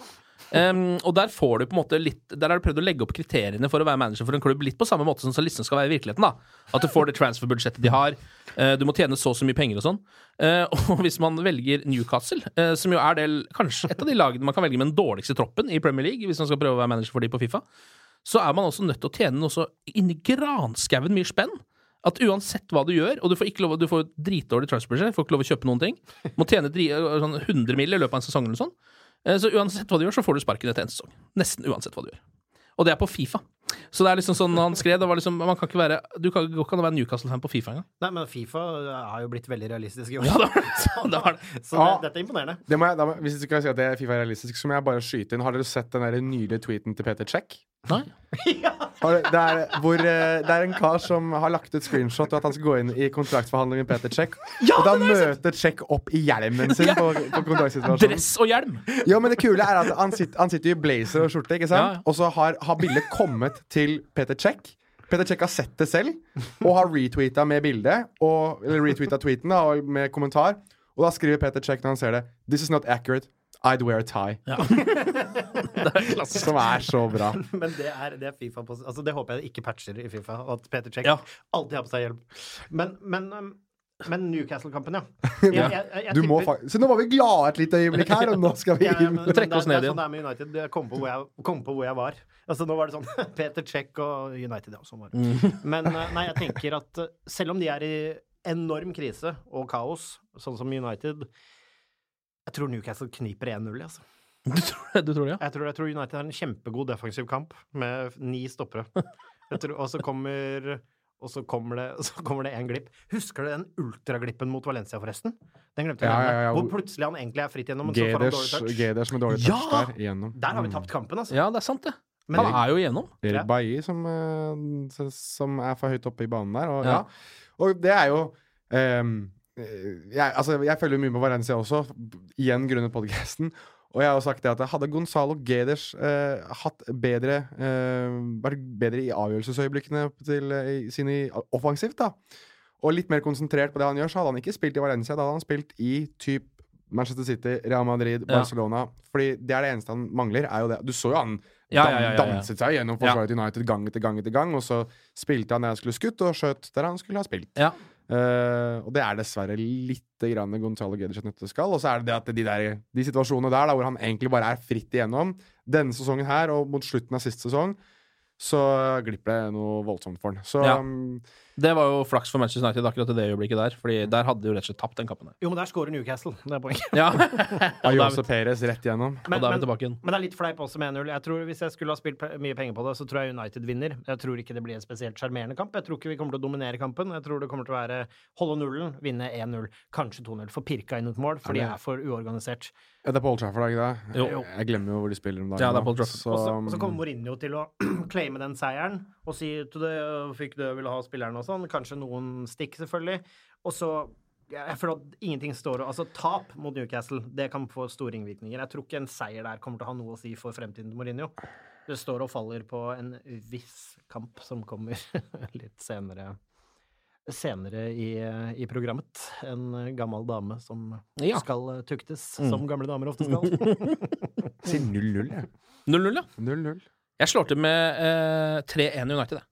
Um, og der får du på en måte litt Der har du prøvd å legge opp kriteriene for å være manager for en klubb litt på samme måte som Salisten skal være i virkeligheten. da At du får det transfer-budsjettet de har. Uh, du må tjene så og så mye penger og sånn. Uh, [laughs] og hvis man velger Newcastle, uh, som jo er del, kanskje et av de lagene man kan velge med den dårligste troppen i Premier League, hvis man skal prøve å være manager for de på Fifa, så er man også nødt til å tjene noe så inni granskauen mye spenn. At uansett hva du gjør, og du får ikke lov, du får dritdårlig transferbudsjett, får ikke lov å kjøpe noen ting, må tjene dri, sånn 100 mill. i løpet av en sesong eller noe sånn. Eh, Så uansett hva du gjør, så får du sparken etter en sesong. Nesten uansett hva du gjør. Og det er på Fifa. Så det er liksom sånn han skrev, det var liksom Man kan ikke være Du kan ikke være Newcastle-fan på Fifa engang. Nei, men Fifa har jo blitt veldig realistisk i år. Ja, det var- [laughs] så det var det. [laughs] så det, Ja. dette er imponerende. Det må jeg, da, hvis du skal si at det er Fifa er realistisk, så må jeg bare skyte inn. Har dere sett den der nylige tweeten til Peter Check? Nei. [laughs] ja. Det er, hvor, eh, det er en kar som har lagt ut screenshot og at han skal gå inn i kontraktsforhandling med Peter Check. og da møter Check opp i hjelmen sin på, på kontraktsituasjonen. Dress og hjelm! Ja, men det kule er at han sitter, han sitter i blazer og skjorte, ikke sant? Ja. Og så har, har bildet kommet til Peter Check. Peter Check har sett det selv og har retweeta med bilde, og- eller retweeta tweeten da, og med kommentar. Og da skriver Peter Check når han ser det This is not accurate. I'd wear a tie. [laughs] Det er klassisk. Som er så bra. [laughs] Men det er, det er Fifa på Altså, det håper jeg ikke patcher i Fifa. og At Peter Check Ja. alltid har på seg hjelm. Men, men, um, men Newcastle-kampen, ja. [laughs] Jeg, jeg, jeg, jeg Du må tipper- fa Så nå var vi glade et lite øyeblikk her, og nå skal vi Ja, ja, men, Trekke det, oss det er sånn det er med United. Jeg kom på hvor jeg, kom på hvor jeg var. Altså, nå var det sånn Peter Check og United, ja. Sånn var det. Mm. Men uh, nei, jeg tenker at uh, selv om de er i enorm krise og kaos, sånn som United Jeg tror Newcastle kniper 1-0, altså. [laughs] Du tror, det, du tror det, ja? Jeg tror, jeg tror United har en kjempegod defensiv kamp med ni stoppere. Tror, og så kommer og så kommer det, så kommer det en glipp. Husker du den ultraglippen mot Valencia, forresten? Den glemte jeg. Ja, ja, ja. Hvor plutselig han egentlig er fritt gjennom, men så får han dårlig touch. Geders med dårlig Ja! touch der igjennom. Der har vi Mm. tapt kampen, altså. Ja, det er sant, det. Men- Han er jo igjennom. Erik Bailly som, eh, som er for høyt oppe i banen der. Og, og det er jo eh, jeg, altså, jeg følger mye med Valencia også, igjen grunnet podcasten. Og jeg har jo sagt det at hadde Gonzalo Geders eh, hatt bedre eh, vært bedre i avgjørelsesøyeblikkene til, eh, sine offensivt, da, og litt mer konsentrert på det han gjør, så hadde han ikke spilt i Valencia. Da hadde han spilt i typ Manchester City, Real Madrid, Ja. Barcelona. Fordi det er det eneste han mangler. er jo det. Du så jo han Ja, ja, ja, ja, ja. danset seg gjennom forsvaret ja. United gang etter gang etter gang, og så spilte han der han skulle skutt, og skjøt der han skulle ha spilt. Ja. Eh, og det er dessverre litt grann Gonzalo Geders et skal. Og så er det det at de, der, de situasjonene der da, hvor han egentlig bare er fritt igjennom, denne sesongen her og mot slutten av sist sesong, så glipper det noe voldsomt for han. Så Ja. um, Det var jo flaks for Manchester United akkurat i det øyeblikket der, Fordi der hadde de jo rett og slett tapt den kampen der. Jo, men der scorer Newcastle. Det er poenget. Ja. [laughs] Ayose [laughs] Perez rett igjennom. Og da er vi tilbake igjen. Men det er litt fleip også med 1-0. Jeg tror Hvis jeg skulle ha spilt mye penger på det, så tror jeg United vinner. Jeg tror ikke det blir en spesielt sjarmerende kamp. Jeg tror ikke vi kommer til å dominere kampen. Jeg tror det kommer til å være holde nullen, vinne 1-0, kanskje 2-0. Få pirka inn et mål, for de det- er for uorganisert. Ja, det er på Old Trafford, er ikke det? Jo. Jeg, glemmer jo hvor de spiller om dagen. Ja, det er på Old Trafford. Så, Og så, og så kommer Mourinho til å [clears throat] claime den seieren og si til det, fikk du ville ha spilleren og sånn. Kanskje noen stikk, selvfølgelig. Og så Jeg føler at ingenting står Altså, tap mot Newcastle, det kan få store ringvirkninger. Jeg tror ikke en seier der kommer til å ha noe å si for fremtiden til Mourinho. Det står og faller på en viss kamp som kommer [laughs] litt senere senere i, i programmet. En gammel dame som Ja. skal tuktes, Mm. som gamle damer ofte skal. sier 0-0, jeg. 0-0, ja. 0-0. Jeg slår til med eh, 3-1 United, jeg.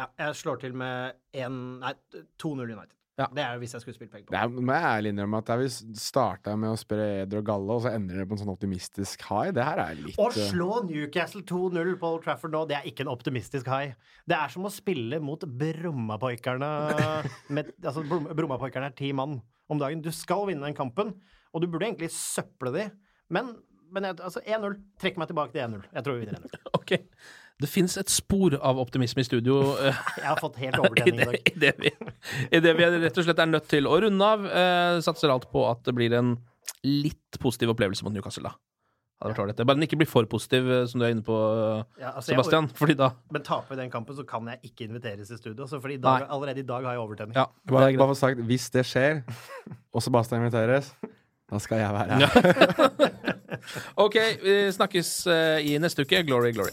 Ja, jeg slår til med 1 nei, 2-0 United. Ja. Det er hvis jeg skulle spilt penger på Det er, må jeg ærlig innrømme at da vi starta med å spre Eder og Galle, og så ender det på en sånn optimistisk high, det her er litt Å eh, slå Newcastle 2-0 på Old Trafford nå, det er ikke en optimistisk high. Det er som å spille mot Brommapoikerne [laughs] med- Altså, Brommapoikerne er ti mann om dagen. Du skal vinne den kampen, og du burde egentlig søple de, men, men altså 1-0. Trekk meg tilbake til 1-0. Jeg tror vi vinner 1-0. [laughs] Ok. Det fins et spor av optimisme i studio. [laughs] Jeg har fått helt I overtenning i det, dag. i, det vi, I det vi rett og slett er nødt til å runde av. Eh, satser alt på at det blir en litt positiv opplevelse mot Newcastle, da. Bare den ikke blir for positiv, eh, som du er inne på, Ja, altså, Sebastian. Fordi da Men taper vi den kampen, så kan jeg ikke inviteres i studio. Så fordi i dag, allerede i dag har jeg overtenning. Ja, Bare, bare for sagt, hvis det skjer, og Sebastian inviteres, da skal jeg være her. [laughs] OK, vi snakkes eh, i neste uke. Glory, glory.